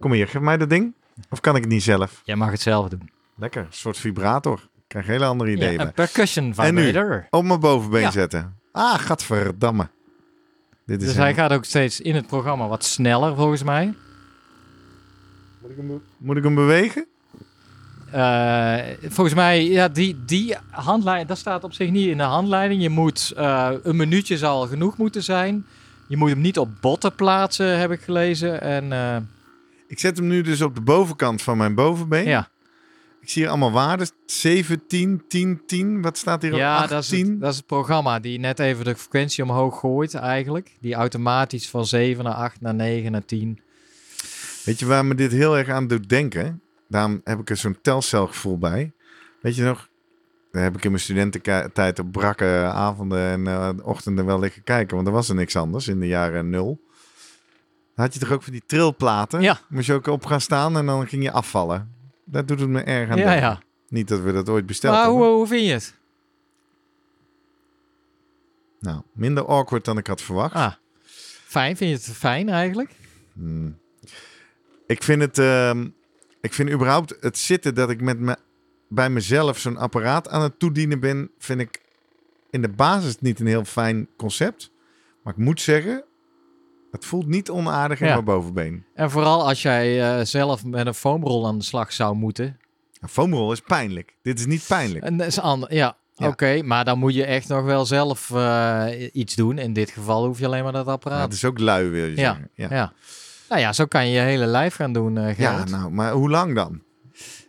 Kom hier, geef mij dat ding. Of kan ik het niet zelf? Jij mag het zelf doen. Lekker, een soort vibrator. Ik krijg hele andere ideeën Ja, een percussion En nu? vibrator. Op mijn bovenbeen Ja. zetten. Ah, gadverdamme. Dit is Dus een- hij gaat ook steeds in het programma wat sneller, volgens mij. Moet ik hem, moet ik hem bewegen? Eh, volgens mij, ja, die, die handleiding, dat staat op zich niet in de handleiding. Je moet, eh, een minuutje zal genoeg moeten zijn. Je moet hem niet op botten plaatsen, heb ik gelezen. En eh, Ik zet hem nu dus op de bovenkant van mijn bovenbeen. ja, Ik zie hier allemaal waarden. 17, 10, 10. Wat staat hier op? ja 18? dat, is het, dat is het programma die net even de frequentie omhoog gooit eigenlijk. Die automatisch van 7 naar 8 naar 9 naar 10. Weet je waar me dit heel erg aan doet denken? Daarom heb ik er zo'n telcelgevoel bij. Weet je nog? Daar heb ik in mijn studententijd op brakke avonden en eh, ochtenden wel liggen kijken. Want er was er niks anders in de jaren nul. Dan had je toch ook van die trilplaten? Ja. Moest je ook op gaan staan en dan ging je afvallen. Dat doet het me erg aan Ja, denken. ja. Niet dat we dat ooit besteld Maar hebben. hoe, hoe vind je het? Nou, minder awkward dan ik had verwacht. Ah, fijn. Vind je het fijn eigenlijk? Hmm. Ik vind het. ehm, ik vind überhaupt het zitten dat ik met me, bij mezelf zo'n apparaat aan het toedienen ben, vind ik in de basis niet een heel fijn concept. Maar ik moet zeggen, het voelt niet onaardig in Ja. mijn bovenbeen. En vooral als jij eh, zelf met een foamrol aan de slag zou moeten. Een foamroll is pijnlijk. Dit is niet pijnlijk. En dat is ander, ja, Ja. oké. maar dan moet je echt nog wel zelf eh, iets doen. In dit geval hoef je alleen maar dat apparaat. het is ook lui, wil je Ja, zeggen. Ja, ja. Nou ja, zo kan je je hele lijf gaan doen, eh ja nou, maar hoe lang dan?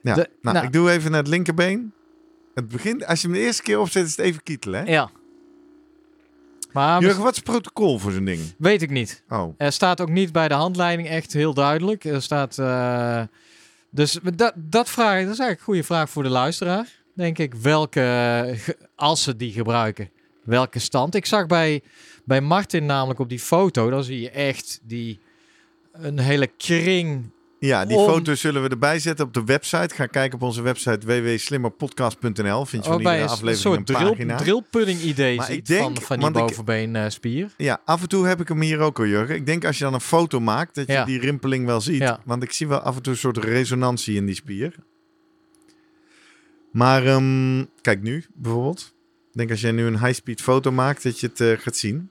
Ja, De- nou, nou- ik doe even naar het linkerbeen. Het begint, als je hem de eerste keer opzet, is het even kietelen. Hè? Ja. Maar Jurgen, wat is het protocol voor zo'n ding? weet ik niet. Oh, Er staat ook niet bij de handleiding echt heel duidelijk. Er staat... eh, dus dat, dat, vraag, dat is eigenlijk een goede vraag voor de luisteraar. Denk ik, welke, ge- als ze die gebruiken, welke stand. Ik zag bij, bij Martin namelijk op die foto, dan zie je echt die, een hele kring Ja, die Om- foto's zullen we erbij zetten op de website. Ga kijken op onze website www.slimmerpodcast.nl. Vind je van Oh, bij iedere een, een aflevering soort een drillpudding idee Maar ik ziet denk- van, van die want ik- bovenbeenspier. Ja, af en toe heb ik hem hier ook al, Jurgen. Ik denk als je dan een foto maakt, dat je Ja. die rimpeling wel ziet. Ja. Want ik zie wel af en toe een soort resonantie in die spier. Maar ehm, kijk nu bijvoorbeeld. Ik denk als jij nu een high-speed foto maakt, dat je het eh, gaat zien.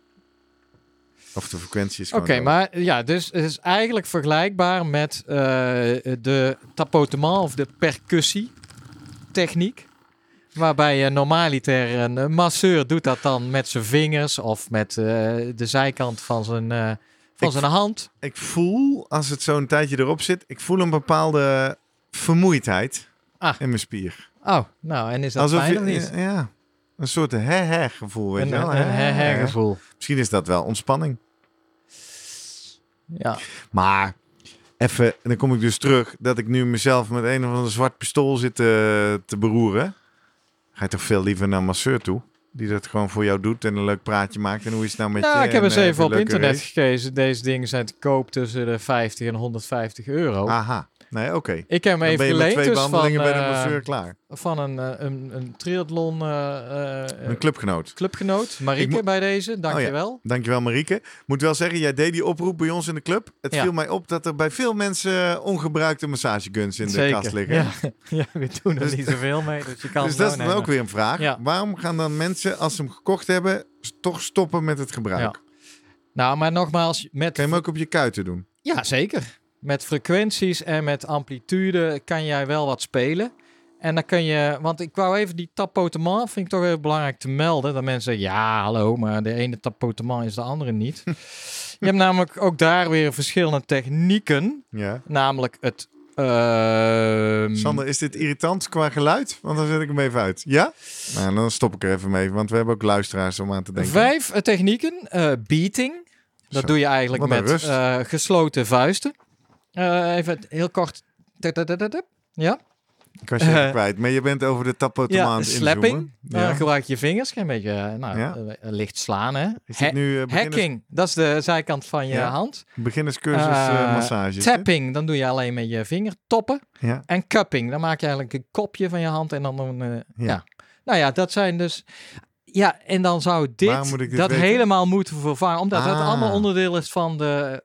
Of de frequentie is Oké, maar ja, dus het is eigenlijk vergelijkbaar met eh, de tapotement of de percussietechniek. Waarbij je normaliter een masseur doet dat dan met zijn vingers of met eh, de zijkant van zijn, eh, van Ik- zijn hand. Ik voel, als het zo'n tijdje erop zit, ik voel een bepaalde vermoeidheid Ah. in mijn spier. Oh, nou, en is dat fijn of niet? Ja, een soort he-he gevoel, weet je wel. een Hè-hè. gevoel. Misschien is dat wel ontspanning. Ja. Maar even, en dan kom ik dus terug dat ik nu mezelf met een of ander zwart pistool zit te, te beroeren. Ga je toch veel liever naar een masseur toe? Die dat gewoon voor jou doet en een leuk praatje maakt. En hoe is het nou met Nou, je? ik heb En, eens eh, even op internet race? gekeken. Deze dingen zijn te koop tussen de 50 en 150 euro. Aha, nee, oké. Ik heb hem Dan even ben je met geleend twee dus van, bij de eh, masseur klaar. van een, eh, een, een triathlon eh, Een clubgenoot. clubgenoot. Marieke bij deze, dankjewel. Dankjewel Marieke. Moet wel zeggen, jij deed die oproep bij ons in de club. Het Ja. viel mij op dat er bij veel mensen ongebruikte massageguns in de Zeker. kast liggen. Ja, [LAUGHS] ja, we doen er Dus- niet zoveel mee, dus je kan dus dat is dan ook weer een vraag. Ja. Waarom gaan dan mensen, als ze hem gekocht hebben, toch stoppen met het gebruik? Ja. Nou, maar nogmaals, met... Kan je hem ook op je kuiten doen? Ja, zeker. Met frequenties en met amplitude kan jij wel wat spelen. En dan kun je, want ik wou even die tapotement, vind ik toch heel belangrijk te melden. Dat mensen zeggen, ja, hallo, maar de ene tapotement is de andere niet. [LAUGHS] je hebt namelijk ook daar weer verschillende technieken. Ja. Namelijk het... ehm, Sander, is dit irritant qua geluid? Want dan zet ik hem even uit. Ja? Nou, dan stop ik er even mee, want we hebben ook luisteraars om aan te denken. Vijf eh, technieken. Eh, beating. Dat Zo, doe je eigenlijk met eh, gesloten vuisten. Eh, even heel kort. Ja. Ik was je even Eh, kwijt, maar je bent over de tapautomaat Ja, aan het slapping. Ja. gebruik je vingers. Een beetje eh, nou, Ja. licht slaan. Hè. Is dit Ha- nu beginners, hacking. Dat is de zijkant van je hand. beginnerscursus massage? Tapping. Dan doe je alleen met je vinger toppen. Ja. En cupping. Dan maak je eigenlijk een kopje van je hand. En dan een... Ja. Nou ja, dat zijn dus... Ja, en dan zou dit, moet ik dit dat weten? helemaal moeten vervangen. Omdat het Ah. allemaal onderdeel is van de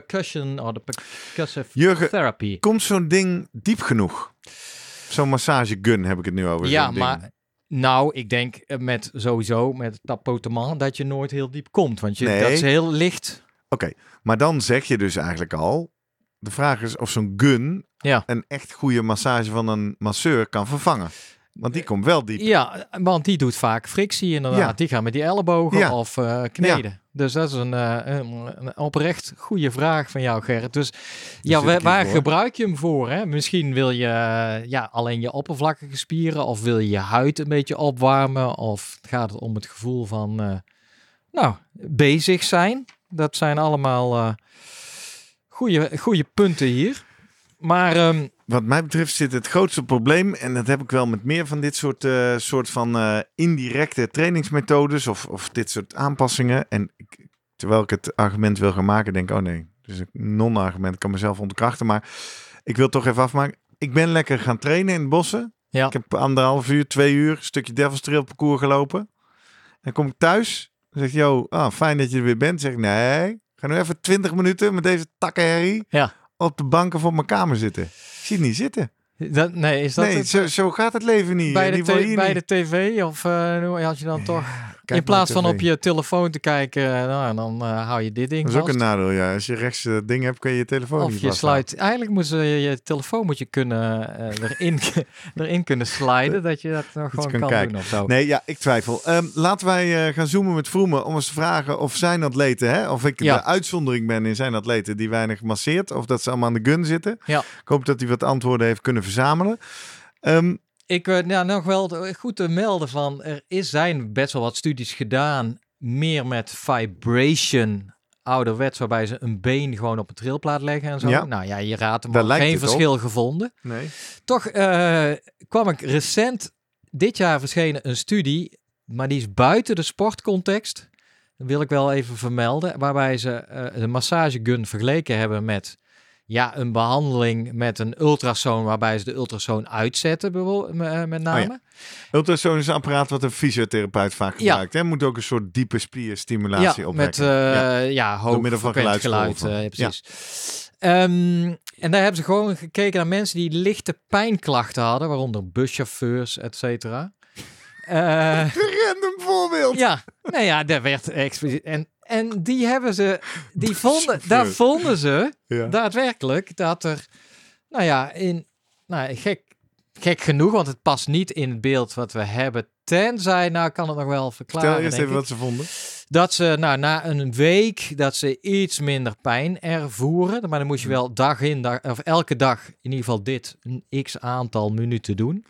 percussion of de percussive Jurgen, therapy. komt zo'n ding diep genoeg? Zo'n massagegun heb ik het nu over. Ja, ding. maar nou, ik denk eh, met sowieso met tapotement dat je nooit heel diep komt. Want je, Nee. dat is heel licht. Oké, maar dan zeg je dus eigenlijk al... De vraag is of zo'n gun Ja. een echt goede massage van een masseur kan vervangen. Want die komt wel diep. Ja, want die doet vaak frictie inderdaad. Ja. Die gaan met die ellebogen Ja. of eh, kneden. Dus dat is een, eh, een, een oprecht goede vraag van jou, Gerrit. Dus ja, waar gebruik je hem voor? Hè? Misschien wil je eh, ja, alleen je oppervlakkige spieren of wil je je huid een beetje opwarmen of gaat het om het gevoel van eh, nou, bezig zijn. Dat zijn allemaal eh goede, goede punten hier. Maar ehm, Wat mij betreft zit het grootste probleem, en dat heb ik wel met meer van dit soort, soort van indirecte trainingsmethodes of, of dit soort aanpassingen. En terwijl ik het argument wil gaan maken, denk ik, oh nee, dus een non-argument, ik kan mezelf ontkrachten. Maar ik wil toch even afmaken. Ik ben lekker gaan trainen in de bossen. ja, Ik heb anderhalf uur, twee uur, een stukje Devil's Trail parcours gelopen. Dan kom ik thuis, dan zeg je, yo, ah, fijn dat je er weer bent. Dan zeg ik, nee, ga nu even 20 minuten met deze takkenherrie Ja. op de banken van mijn kamer zitten. Ik zie het niet zitten. dat, nee, is dat nee, het, zo, zo gaat het leven niet. bij, de, bij niet. de tv? Of hoe had je dan toch... Kijk in plaats van op je telefoon te kijken, nou, dan eh, hou je dit ding Dat is ook een nadeel, ja. Als je rechts eh, ding hebt, kun je je telefoon Of niet je sluit... Eigenlijk moet je, je telefoon moet je kunnen, eh, erin, [LAUGHS] erin kunnen sliden, dat je dat nog gewoon kan kan, kijken. doen of zo. Nee, ja, ik twijfel. Ehm, laten wij eh, gaan zoomen met Vroemen om eens te vragen of zijn atleten, hè, of ik Ja. de uitzondering ben in zijn atleten die weinig masseert, of dat ze allemaal aan de gun zitten. Ja. Ik hoop dat hij wat antwoorden heeft kunnen verzamelen. Ehm, Ik wil nou, nog wel goed te melden van, er is, zijn best wel wat studies gedaan, meer met vibration, ouderwets, waarbij ze een been gewoon op een trilplaat leggen en zo. Ja. Nou ja, je raadt hem geen op. verschil gevonden. nee. Toch eh, kwam ik recent, dit jaar verschenen een studie, maar die is buiten de sportcontext. Dat wil ik wel even vermelden. Waarbij ze eh, de massagegun vergeleken hebben met ja, een behandeling met een ultrasoon, waarbij ze de ultrasoon uitzetten, eh, met name. Ultrasoon is een apparaat wat een fysiotherapeut vaak Ja. gebruikt. Hè? Moet ook een soort diepe spierstimulatie ja, opwekken. met eh, Ja. ja. hoog middel van geluid. eh, ja, precies. Ehm, en daar hebben ze gewoon gekeken naar mensen die lichte pijnklachten hadden, waaronder buschauffeurs, et cetera. [LAUGHS] Eh, Random voorbeeld. ja, nou ja, daar werd expliciet. En, en die hebben ze, die vonden, daar vonden ze Ja. daadwerkelijk dat er, nou ja, in, nou, gek, gek genoeg, want het past niet in het beeld wat we hebben. Tenzij, nou kan het nog wel verklaren. Vertel eerst even ik. wat ze vonden. Dat ze nou, na een week dat ze iets minder pijn ervoeren. Maar dan moest je wel dag in, dag, of elke dag in ieder geval dit een x aantal minuten doen.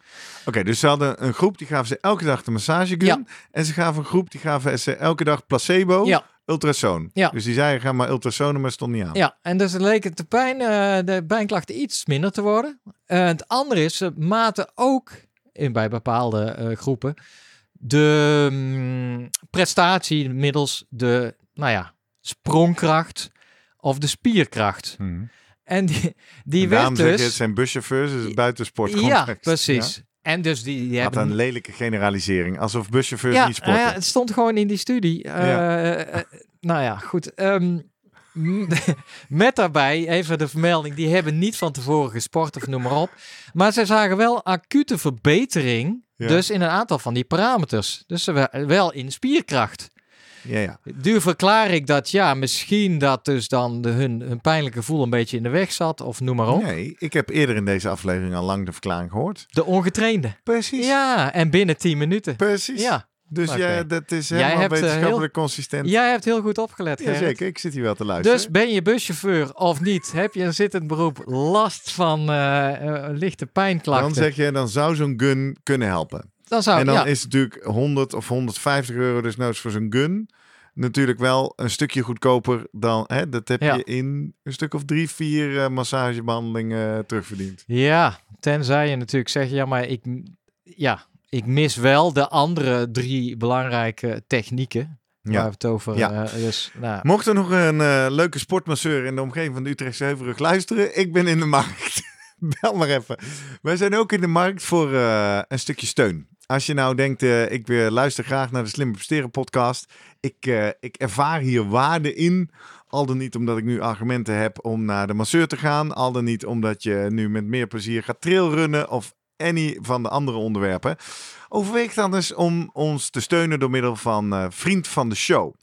Oké, dus ze hadden een groep die gaven ze elke dag de massagegun. Ja. En ze gaven een groep die gaven ze elke dag placebo, Ja. Ultrasoon. Ja. Dus die zeiden ga maar ultrasonen, maar stond niet aan. Ja, en dus leek het de, pijn, eh, de pijnklachten iets minder te worden. Eh, het andere is, ze maten ook in, bij bepaalde eh, groepen de mm, prestatie middels de, nou ja, sprongkracht of de spierkracht. Mhm. En die, die En werd dus... het zijn buschauffeurs, dus het buitensport. Ja, precies. En dus die, die Had hebben... een lelijke generalisering. Alsof buschauffeurs ja, niet sporten. nou ja, het stond gewoon in die studie. Eh, Ja. eh, nou ja, goed. Ehm, m- [LAUGHS] met daarbij even de vermelding. Die hebben niet van tevoren gesport of noem maar op. Maar ze zagen wel acute verbetering. Ja. Dus in een aantal van die parameters. Dus wel in spierkracht. Ja, ja. Nu verklaar ik dat ja, misschien dat dus dan de, hun, hun pijnlijke gevoel een beetje in de weg zat. Of noem maar op. Nee, ik heb eerder in deze aflevering al lang de verklaring gehoord. De ongetrainde. Precies. Ja, en binnen 10 minuten. Precies. Ja, Dus jij, dat is Jij helemaal hebt, eh, wetenschappelijk consistent. jij hebt heel goed opgelet, Gerrit. Jazeker, ik zit hier wel te luisteren. Dus ben je buschauffeur of niet? Heb je een zittend beroep last van eh, eh, lichte pijnklachten? dan zeg je, dan zou zo'n gun kunnen helpen. Dan zou en dan ja, is het natuurlijk 100 of 150 euro dus nou voor zo'n gun. Natuurlijk wel een stukje goedkoper dan, hè, dat heb Ja. je in een stuk of drie, vier eh, massagebehandelingen eh, terugverdiend. ja, tenzij je natuurlijk zegt, ja, maar ik, ja, ik mis wel de andere drie belangrijke technieken. Waar we Ja. het over. Ja. eh, dus, nou, Mocht er nog een leuke sportmasseur in de omgeving van de Utrechtse Heuvelrug luisteren, ik ben in de markt. [LAUGHS] Bel maar even. Wij zijn ook in de markt voor een stukje steun. Als je nou denkt, eh, ik eh, luister graag naar de Slimme Presteren podcast. Ik, eh, ik ervaar hier waarde in. Al dan niet omdat ik nu argumenten heb om naar de masseur te gaan. Al dan niet omdat je nu met meer plezier gaat trailrunnen of any van de andere onderwerpen. Overweeg dan eens om ons te steunen door middel van Vriend van de Show.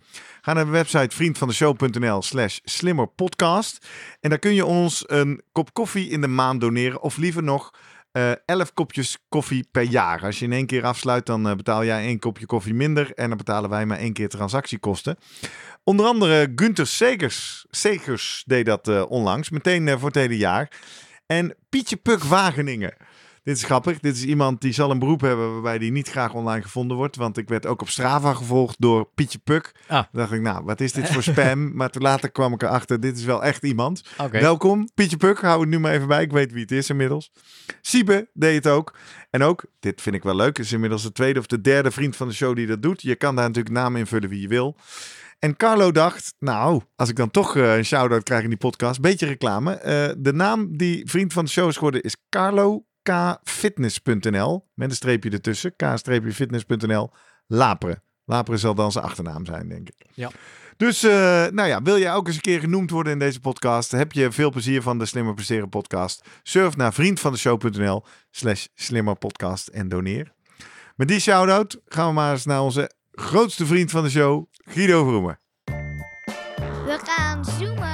Ga naar de website vriendvandeshow.nl slash slimmerpodcast. En daar kun je ons een kop koffie in de maand doneren. Of liever nog eh 11 kopjes koffie per jaar. Als je in één keer afsluit, dan eh, betaal jij één kopje koffie minder. En dan betalen wij maar één keer transactiekosten. Onder andere Gunther Segers, Segers deed dat eh, onlangs. Meteen voor het hele jaar. En Pietje Puk Wageningen. Dit is grappig. Dit is iemand die zal een beroep hebben waarbij die niet graag online gevonden wordt. Want ik werd ook op Strava gevolgd door Pietje Puk. Ah. Toen dacht ik, nou, wat is dit voor [LAUGHS] spam? maar toen later kwam ik erachter, dit is wel echt iemand. Welkom, Pietje Puk. Hou het nu maar even bij. Ik weet wie het is inmiddels. Siebe deed het ook. En ook, dit vind ik wel leuk, is inmiddels de tweede of de derde vriend van de show die dat doet. Je kan daar natuurlijk naam invullen wie je wil. En Carlo dacht, nou, als ik dan toch eh, een shout-out krijg in die podcast, beetje reclame. Eh, de naam die vriend van de show is geworden is Carlo kfitness.nl. Met een streepje ertussen, k-fitness.nl. Laperen. Laperen zal dan zijn achternaam zijn, denk ik. Ja. Dus, eh, nou ja, wil jij ook eens een keer genoemd worden in deze podcast? Heb je veel plezier van de Slimmer Presteren podcast? Surf naar vriendvandeshow.nl slash slimmerpodcast en doneer. Met die shout-out gaan we maar eens naar onze grootste vriend van de show, Guido Vroemen. We gaan zoomen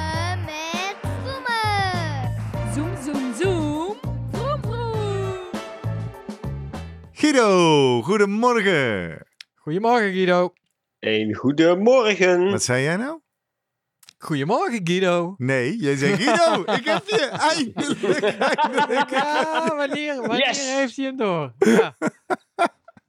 Guido, goedemorgen. Goedemorgen Guido. Een goedemorgen. Wat zei jij nou? Goedemorgen Guido. Nee, jij zei Guido, [LAUGHS] ik heb je. Eindelijk, eindelijk. Ja, wanneer, wanneer Yes. heeft hij hem door? Ja.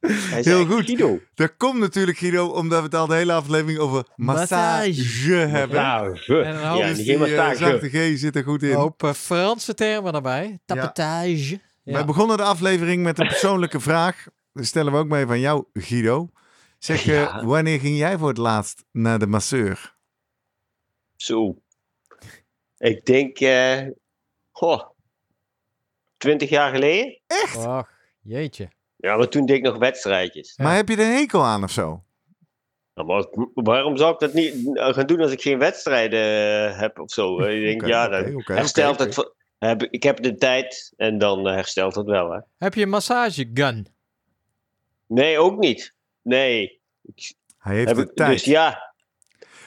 Hij Heel zei goed. Guido. Dat komt natuurlijk, Guido, omdat we het al de hele aflevering over massage, Massage. hebben. Massage. En een hoop- Ja, Dus die eh, zachte G zit er goed in. Een hoop eh, Franse termen erbij. Tapetage. Ja. Wij begonnen de aflevering met een [LAUGHS] persoonlijke vraag. Dat stellen we ook mee van jou, Guido. Zeg, eh, Ja. wanneer ging jij voor het laatst naar de masseur? Zo. Ik denk, eh goh, 20 jaar geleden? Och, jeetje. Ja, maar toen deed ik nog wedstrijdjes. Ja. Maar heb je er een hekel aan of zo? Nou, maar waarom zou ik dat niet gaan doen als ik geen wedstrijden eh, heb of zo? [LAUGHS] Ik denk, ja, dan herstelt oké, het. Heb, ik heb de tijd en dan eh, herstelt het wel. Hè? Heb je een massagegun? Nee, ook niet. Nee. Hij heeft Heb de ik, tijd. dus ja,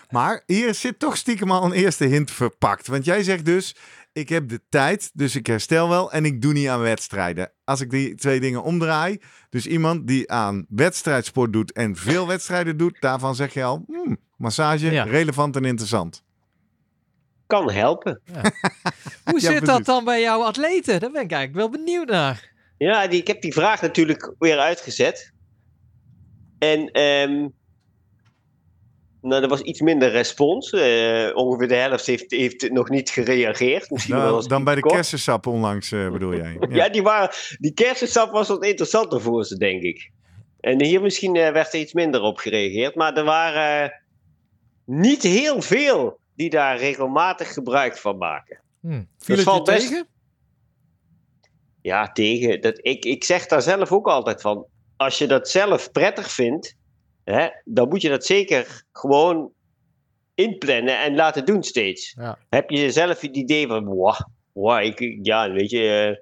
Maar hier zit toch stiekem al een eerste hint verpakt. Want jij zegt dus, ik heb de tijd, dus ik herstel wel en ik doe niet aan wedstrijden. Als ik die twee dingen omdraai, dus iemand die aan wedstrijdsport doet en veel wedstrijden doet, daarvan zeg je al, hmm, massage, Ja. relevant en interessant. Kan helpen. [LAUGHS] Hoe Ja, zit dat dan bij jouw atleten? Daar ben ik eigenlijk wel benieuwd naar. Ja, die, ik heb die vraag natuurlijk weer uitgezet. En ehm nou, er was iets minder respons. Eh, ongeveer de helft heeft, heeft nog niet gereageerd. Misschien wel Nou, eens dan bij de kort. kersensap onlangs eh, bedoel jij. [LAUGHS] Ja, die, waren, die kersensap was wat interessanter voor ze, denk ik. En hier misschien eh, werd er iets minder op gereageerd. Maar er waren niet heel veel die daar regelmatig gebruik van maken. Hm. Viel valt best- tegen? Ja, tegen. Dat, ik, ik zeg daar zelf ook altijd van. Als je dat zelf prettig vindt, hè, dan moet je dat zeker gewoon inplannen en laten doen steeds. Ja. Heb je zelf het idee van, wow, wow ik, ja, weet je,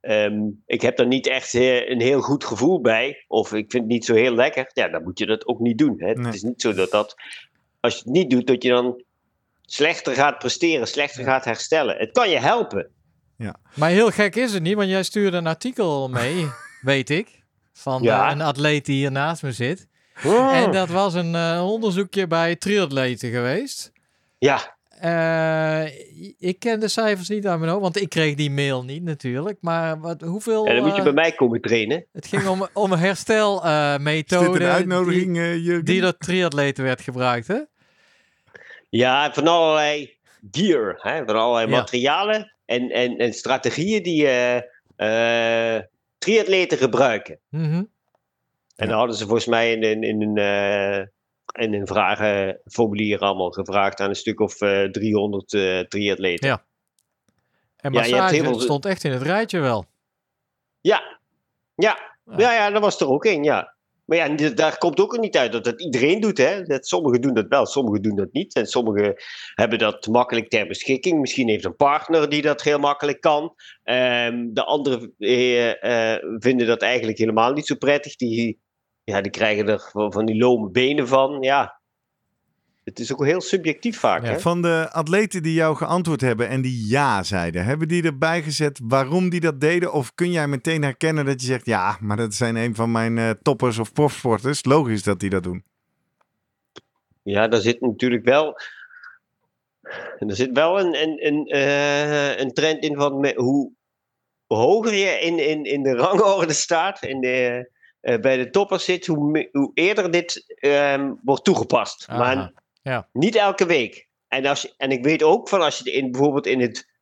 eh, ehm, ik heb er niet echt eh, een heel goed gevoel bij, of ik vind het niet zo heel lekker, ja, dan moet je dat ook niet doen. Hè. Nee. Het is niet zo dat dat, als je het niet doet, dat je dan slechter gaat presteren, slechter gaat herstellen. Het kan je helpen. Maar heel gek is het niet, want jij stuurde een artikel mee, [LAUGHS] weet ik. Van Ja. eh, een atleet die hier naast me zit. En dat was een eh, onderzoekje bij triatleten geweest. Ja, Eh, ik ken de cijfers niet aan mijn hoofd, want ik kreeg die mail niet natuurlijk. Maar wat, hoeveel... en dan moet je bij mij komen trainen. Het ging om, om een [LAUGHS] Is dit herstelmethode een uitnodiging, eh, die, die door triatleten werd gebruikt, hè? Ja, van allerlei gear, hè, van allerlei Ja. materialen en, en, en strategieën die eh, triatleten gebruiken. Mhm. En dan hadden ze volgens mij in, in, in, een, eh, in een vragenformulier allemaal gevraagd aan een stuk of eh 300 eh triatleten. Ja. En Ja, massage heel veel- stond echt in het rijtje wel. Ja, ja, Ja. ja, ja, dat was er ook in, ja. Maar ja, daar komt ook niet uit dat het iedereen doet. Hè? Dat sommigen doen dat wel, sommigen doen dat niet. En sommigen hebben dat makkelijk ter beschikking. Misschien heeft een partner die dat heel makkelijk kan. Ehm, de anderen eh, eh, vinden dat eigenlijk helemaal niet zo prettig. Die, ja, die krijgen er van, van die lome benen van. Ja, het is ook heel subjectief vaak. Ja. Hè? Van de atleten die jou geantwoord hebben en die ja zeiden, hebben die erbij gezet waarom die dat deden? Of kun jij meteen herkennen dat je zegt, ja, maar dat zijn een van mijn eh, toppers of profsporters. Logisch dat die dat doen. Ja, daar zit natuurlijk wel. Er zit wel een, een, een, eh, een trend in van hoe hoger je in, in, in de rangorde staat, in de, eh, bij de toppers zit, hoe, hoe eerder dit ehm, wordt toegepast. Aha, Maar ja. niet elke week. En, als je, en ik weet ook van als je in, bijvoorbeeld in het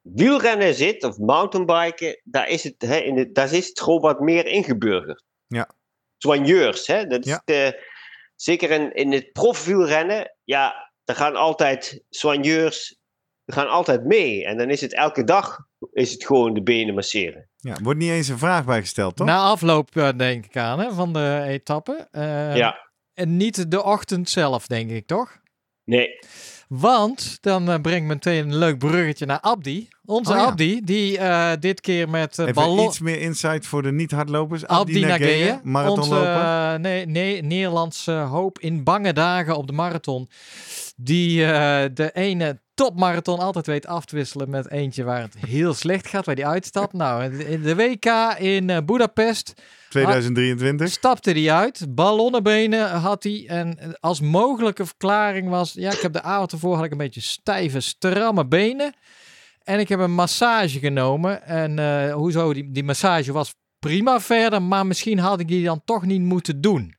wielrennen zit of mountainbiken, daar is het, hè, in het, daar is het gewoon wat meer ingeburgerd. Ja. Soigneurs, hè? Dat is Ja. de, zeker in, in het profwielrennen, ja, daar gaan altijd soigneurs gaan altijd mee. En dan is het elke dag is het gewoon de benen masseren. Ja, wordt niet eens een vraag bijgesteld, toch? Na afloop eh, denk ik aan, hè, van de etappe. Eh, ja, En niet de ochtend zelf, denk ik, toch? nee. Want, dan eh, brengt meteen een leuk bruggetje naar Abdi. Onze Oh ja. Abdi, die eh, dit keer met uh, ballon... iets meer insight voor de niet-hardlopers. Abdi Nageye, Nageye, onze marathonloper. eh, nee, nee, Nederlandse hoop in bange dagen op de marathon. Die eh, de ene topmarathon altijd weet af te wisselen met eentje waar het heel slecht gaat, waar die uitstapt. Nou, in de WK in eh, Budapest 2023. stapte hij uit. Ballonnenbenen had hij. En als mogelijke verklaring was... Ja, ik heb de avond ervoor had ik een beetje stijve, stramme benen. En ik heb een massage genomen. En eh, hoezo? Die, die massage was prima verder. Maar misschien had ik die dan toch niet moeten doen.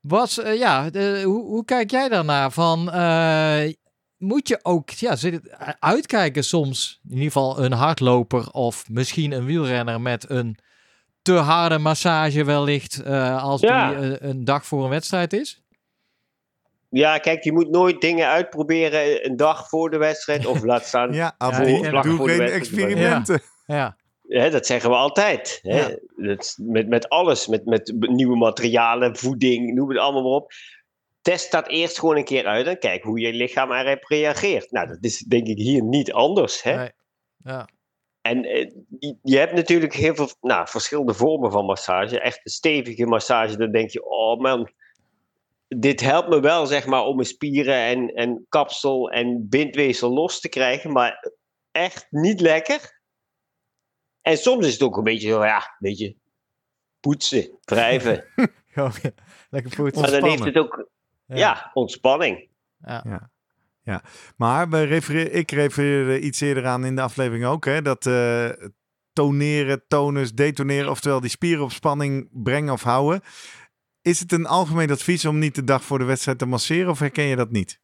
Was, eh, ja, hoe, hoe kijk jij daarnaar? Van, eh, moet je ook ja, het, uitkijken soms? In ieder geval een hardloper of misschien een wielrenner met een te harde massage wellicht eh, als Ja. die eh, een dag voor een wedstrijd is? Ja, kijk, je moet nooit dingen uitproberen een dag voor de wedstrijd. Of laat staan. [LAUGHS] Ja, vlak doe voor de geen wedstrijd. experimenten. Ja, Hè, dat zeggen we altijd. Hè? Ja. Dat, met, met alles, met, met nieuwe materialen, voeding, noem het allemaal maar op. Test dat eerst gewoon een keer uit en kijk hoe je lichaam erop reageert. Nou, dat is denk ik hier niet anders. Hè? nee. ja. En eh, je- hebt natuurlijk heel veel nou, verschillende vormen van massage. Echt een stevige massage, dan denk je, oh man, dit helpt me wel zeg maar om mijn spieren en, en kapsel en bindweefsel los te krijgen, maar echt niet lekker. En soms is het ook een beetje zo, ja, een beetje poetsen, wrijven. [LAUGHS] Ja. Lekker poetsen. maar dan heeft het ook, ja, ontspanning. Ja. Maar we refereer, ik refereerde iets eerder aan in de aflevering ook. Hè, dat eh, toneren, tonus, detoneren, oftewel die spieren op spanning brengen of houden. Is het een algemeen advies om niet de dag voor de wedstrijd te masseren of herken je dat niet?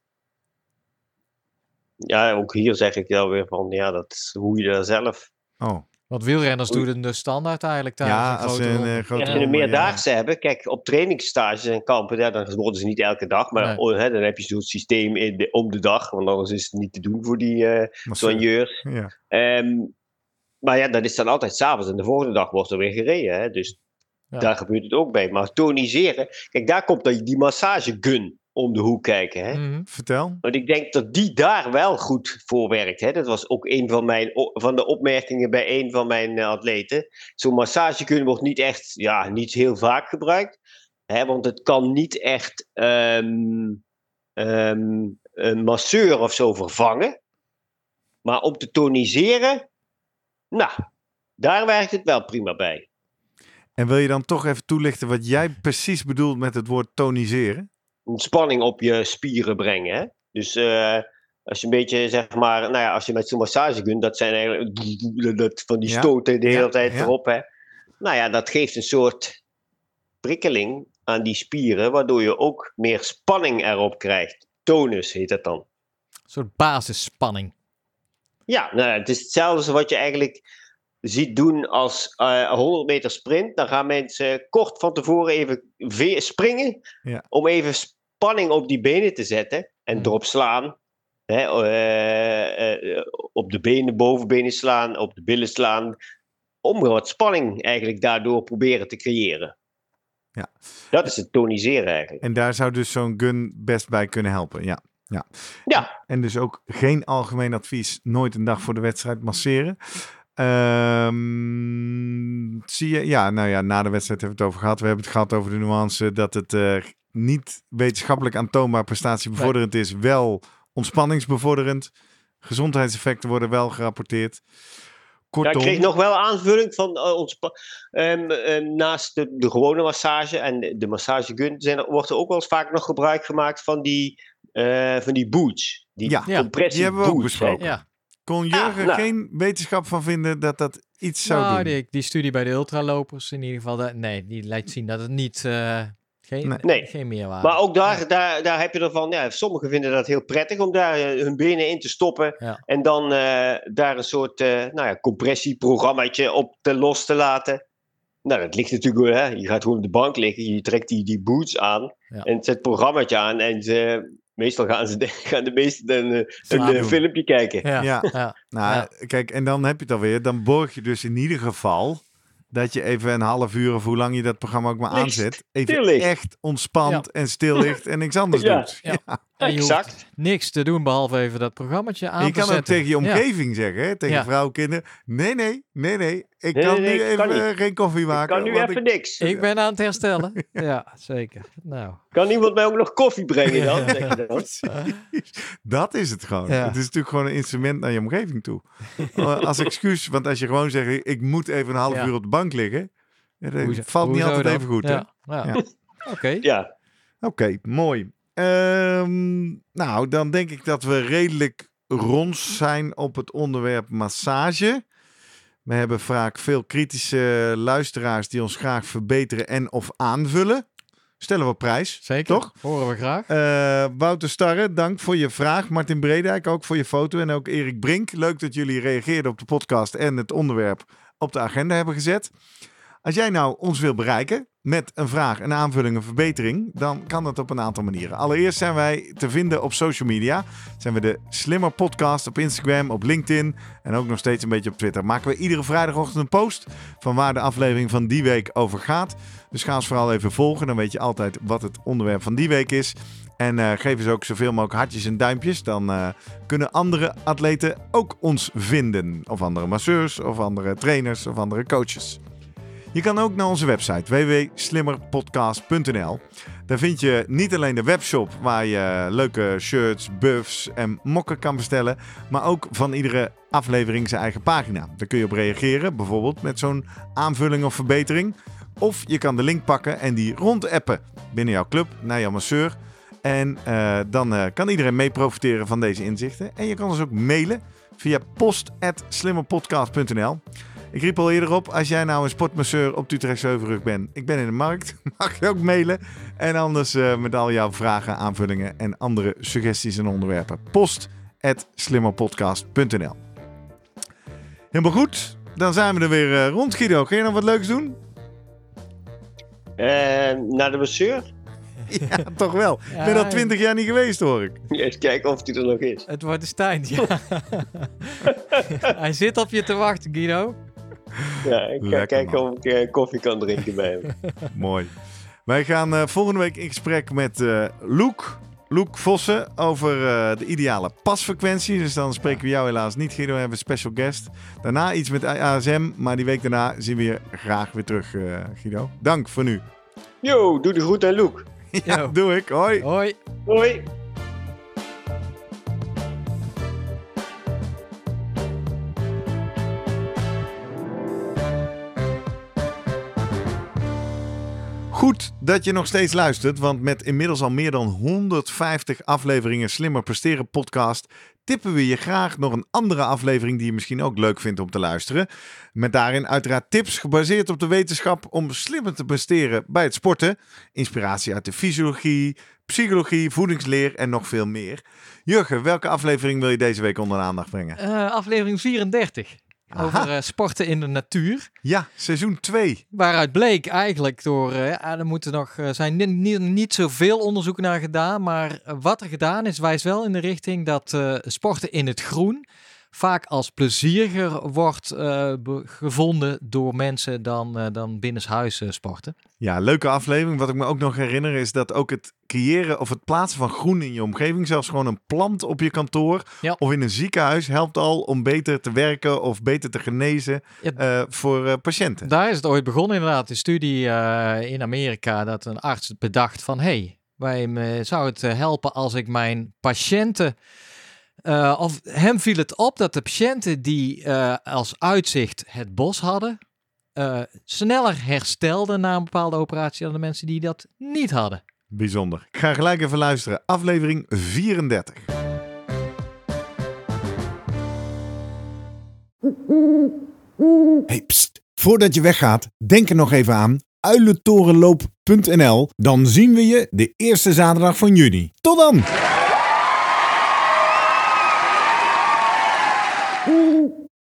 Ja, ook hier zeg ik wel weer van, ja, dat is hoe je daar zelf Oh, Want wielrenners doen het de standaard eigenlijk tijdens ja, een als grote ze een eh, grote Als je een ja. meerdaagse hebben, kijk, op trainingsstages en kampen, ja, dan worden ze niet elke dag, maar Nee. oh, hè, dan heb je zo'n systeem in de, om de dag, want anders is het niet te doen voor die eh soigneurs. Ja. Ehm, maar ja, dat is dan altijd s'avonds en de volgende dag wordt er weer gereden, hè, dus Ja. daar gebeurt het ook bij. Maar toniseren, kijk, daar komt dan die massagegun om de hoek kijken, hè. Mhm. Vertel. Want ik denk dat die daar wel goed voor werkt. Hè? Dat was ook een van, mijn, van de opmerkingen bij een van mijn eh, atleten. Zo'n massagegun wordt niet echt, ja, niet heel vaak gebruikt. Hè? Want het kan niet echt ehm, ehm, een masseur of zo vervangen. Maar om te toniseren, nou, daar werkt het wel prima bij. En wil je dan toch even toelichten wat jij precies bedoelt met het woord toniseren? Spanning op je spieren brengen. Hè? Dus eh, als je een beetje, zeg maar, nou ja, als je met zo'n massage kunt, dat zijn eigenlijk dat, [LAUGHS] van die stoten de hele Ja, tijd ja. erop. Hè? Nou ja, dat geeft een soort prikkeling aan die spieren, waardoor je ook meer spanning erop krijgt. Tonus heet dat dan. Een soort basisspanning. Ja, nou, het is hetzelfde als wat je eigenlijk ziet doen als eh 100 meter sprint. Dan gaan mensen kort van tevoren even ve- springen Ja. om even spanning op die benen te zetten en Mhm. erop slaan. Hè, eh, eh, op de benen, bovenbenen slaan, op de billen slaan. Om wat spanning eigenlijk daardoor proberen te creëren. Ja. Dat is het toniseren eigenlijk. En daar zou dus zo'n gun best bij kunnen helpen. Ja. Ja, En dus ook geen algemeen advies, nooit een dag voor de wedstrijd masseren. Ehm, zie je, ja, nou ja, na de wedstrijd hebben we het over gehad. We hebben het gehad over de nuance dat het eh, niet wetenschappelijk aantoonbaar prestatiebevorderend is, wel ontspanningsbevorderend. Gezondheidseffecten worden wel gerapporteerd. Ja, Kortom, ik kreeg nog wel aanvulling van eh, ons. ehm, ehm, naast de, de gewone massage en de, de massagegun zijn er, wordt er ook wel eens vaak nog gebruik gemaakt van die, eh, van die boots. Die Ja, Ja, compressie die hebben we ook boots, besproken. Ja, kon Ja, Jurgen nou. geen wetenschap van vinden dat dat iets zou nou, doen. die, die studie bij de ultralopers in ieder geval, dat- nee, die laat zien dat het niet, eh, geen, Nee. Geen meerwaarde. Maar ook daar, daar, daar heb je ervan, ja, sommigen vinden dat heel prettig om daar eh, hun benen in te stoppen. Ja. En dan eh, daar een soort eh nou ja, compressieprogrammaatje op te los te laten. Nou, dat ligt natuurlijk, wel, hè. je gaat gewoon op de bank liggen, je trekt die, die boots aan Ja. en zet het programmaatje aan. En ze, meestal gaan, ze, [LAUGHS] gaan de meesten een, een filmpje kijken. ja, Ja. ja. Nou, Ja. kijk, en dan heb je het alweer. Dan borg je dus in ieder geval dat je even een half uur of hoe lang je dat programma ook maar aanzet, even echt ontspant en stil ligt en niks anders Ja. doet. Ja. Ja. En je hoeft Exact. niks te doen behalve even dat programmaatje aan je te kan ook zetten. tegen je Ja. omgeving zeggen, hè? tegen Ja. vrouwen, kinderen. Nee, nee, nee, nee. Ik Nee, kan nee, nu ik even kan eh, geen koffie Ik maken. kan nu even ik- niks. Ik ben aan het herstellen. [LAUGHS] ja, zeker. Nou, Kan iemand mij ook nog koffie brengen dan? Zeg je. [LAUGHS] Dat is het gewoon. Ja. Het is natuurlijk gewoon een instrument naar je omgeving toe. Eh, [LAUGHS] Als excuus, want als je gewoon zegt, ik moet even een half Ja. uur op de bank liggen. Ja, dat hoezo- valt niet hoezo altijd dan? even goed. hè? Ja, ja. Ja. Oké. Ja, Oké, mooi. Ehm, nou, dan denk ik dat we redelijk rond zijn op het onderwerp massage. We hebben vaak veel kritische luisteraars die ons graag verbeteren en of aanvullen. Stellen we op prijs. Zeker. Toch? Horen we graag. Eh, Wouter Starre, dank voor je vraag. Martin Bredijk, ook voor je foto. En ook Erik Brink. Leuk dat jullie reageerden op de podcast en het onderwerp op de agenda hebben gezet. Als jij nou ons wil bereiken met een vraag, een aanvulling, een verbetering, dan kan dat op een aantal manieren. Allereerst zijn wij te vinden op social media. Zijn we de Slimmer Podcast op Instagram, op LinkedIn en ook nog steeds een beetje op Twitter. Maken we iedere vrijdagochtend een post van waar de aflevering van die week over gaat. Dus ga ons vooral even volgen, dan weet je altijd wat het onderwerp van die week is. En eh, geef eens ook zoveel mogelijk hartjes en duimpjes. Dan eh, kunnen andere atleten ook ons vinden. Of andere masseurs, of andere trainers, of andere coaches. Je kan ook naar onze website www.slimmerpodcast.nl. Daar vind je niet alleen de webshop waar je leuke shirts, buffs en mokken kan bestellen, maar ook van iedere aflevering zijn eigen pagina. Daar kun je op reageren, bijvoorbeeld met zo'n aanvulling of verbetering. Of je kan de link pakken en die rondappen binnen jouw club naar jouw masseur. En uh, dan uh, kan iedereen mee profiteren van deze inzichten. En je kan ons ook mailen via post.slimmerpodcast.nl. Ik riep al eerder op, als jij nou een sportmasseur op Utrecht Zeuvelrug bent, ik ben in de markt, [LAUGHS] mag je ook mailen. En anders uh, met al jouw vragen, aanvullingen en andere suggesties en onderwerpen. Post.slimmerpodcast.nl Helemaal goed, dan zijn we er weer rond, Guido. Kun je nog wat leuks doen? naar de masseur? [LAUGHS] Ja, toch wel. Ik ben al twintig jaar niet geweest, hoor ik. Eens kijken of hij er nog is. Het wordt de Stijn, ja. [LAUGHS] Hij zit op je te wachten, Guido. Ja, ik ga Lekker, kijken man. of ik eh, koffie kan drinken bij hem. [LAUGHS] Mooi. Wij gaan eh, volgende week in gesprek met eh Loek. Loek Vossen over eh, de ideale pasfrequentie. Dus dan spreken we jou helaas niet, Guido. We hebben een special guest. Daarna iets met ASM. Maar die week daarna zien we je graag weer terug, eh, Guido. Dank voor nu. Yo, doe de groet aan Luke. [LAUGHS] Ja, Yo. doe ik. Hoi. Hoi. Hoi. Goed dat je nog steeds luistert, want met inmiddels al meer dan 150 afleveringen Slimmer Presteren podcast tippen we je graag nog een andere aflevering die je misschien ook leuk vindt om te luisteren. Met daarin uiteraard tips gebaseerd op de wetenschap om slimmer te presteren bij het sporten. Inspiratie uit de fysiologie, psychologie, voedingsleer en nog veel meer. Jurgen, welke aflevering wil je deze week onder de aandacht brengen? Eh, aflevering 34. Aha. Over eh, sporten in de natuur. Ja, seizoen 2. Waaruit bleek eigenlijk door, eh, er moeten nog, eh, zijn niet, niet, niet zoveel onderzoeken naar gedaan, maar wat er gedaan is, wijst wel in de richting dat sporten in het groen vaak als plezieriger wordt eh, gevonden door mensen dan, eh, dan binnenshuis eh, sporten. Ja, leuke aflevering. Wat ik me ook nog herinner is dat ook het creëren of het plaatsen van groen in je omgeving, zelfs gewoon een plant op je kantoor Ja. of in een ziekenhuis, helpt al om beter te werken of beter te genezen Ja. voor patiënten. Daar is het ooit begonnen inderdaad, een studie in Amerika, dat een arts bedacht van, hey, wij zou het helpen als ik mijn patiënten, eh, of hem viel het op dat de patiënten die eh, als uitzicht het bos hadden, eh, sneller herstelden na een bepaalde operatie dan de mensen die dat niet hadden. Bijzonder. Ik ga gelijk even luisteren. Aflevering 34. Hey, pst. Voordat je weggaat, denk er nog even aan uilentorenloop.nl. Dan zien we je de eerste zaterdag van juni. Tot dan!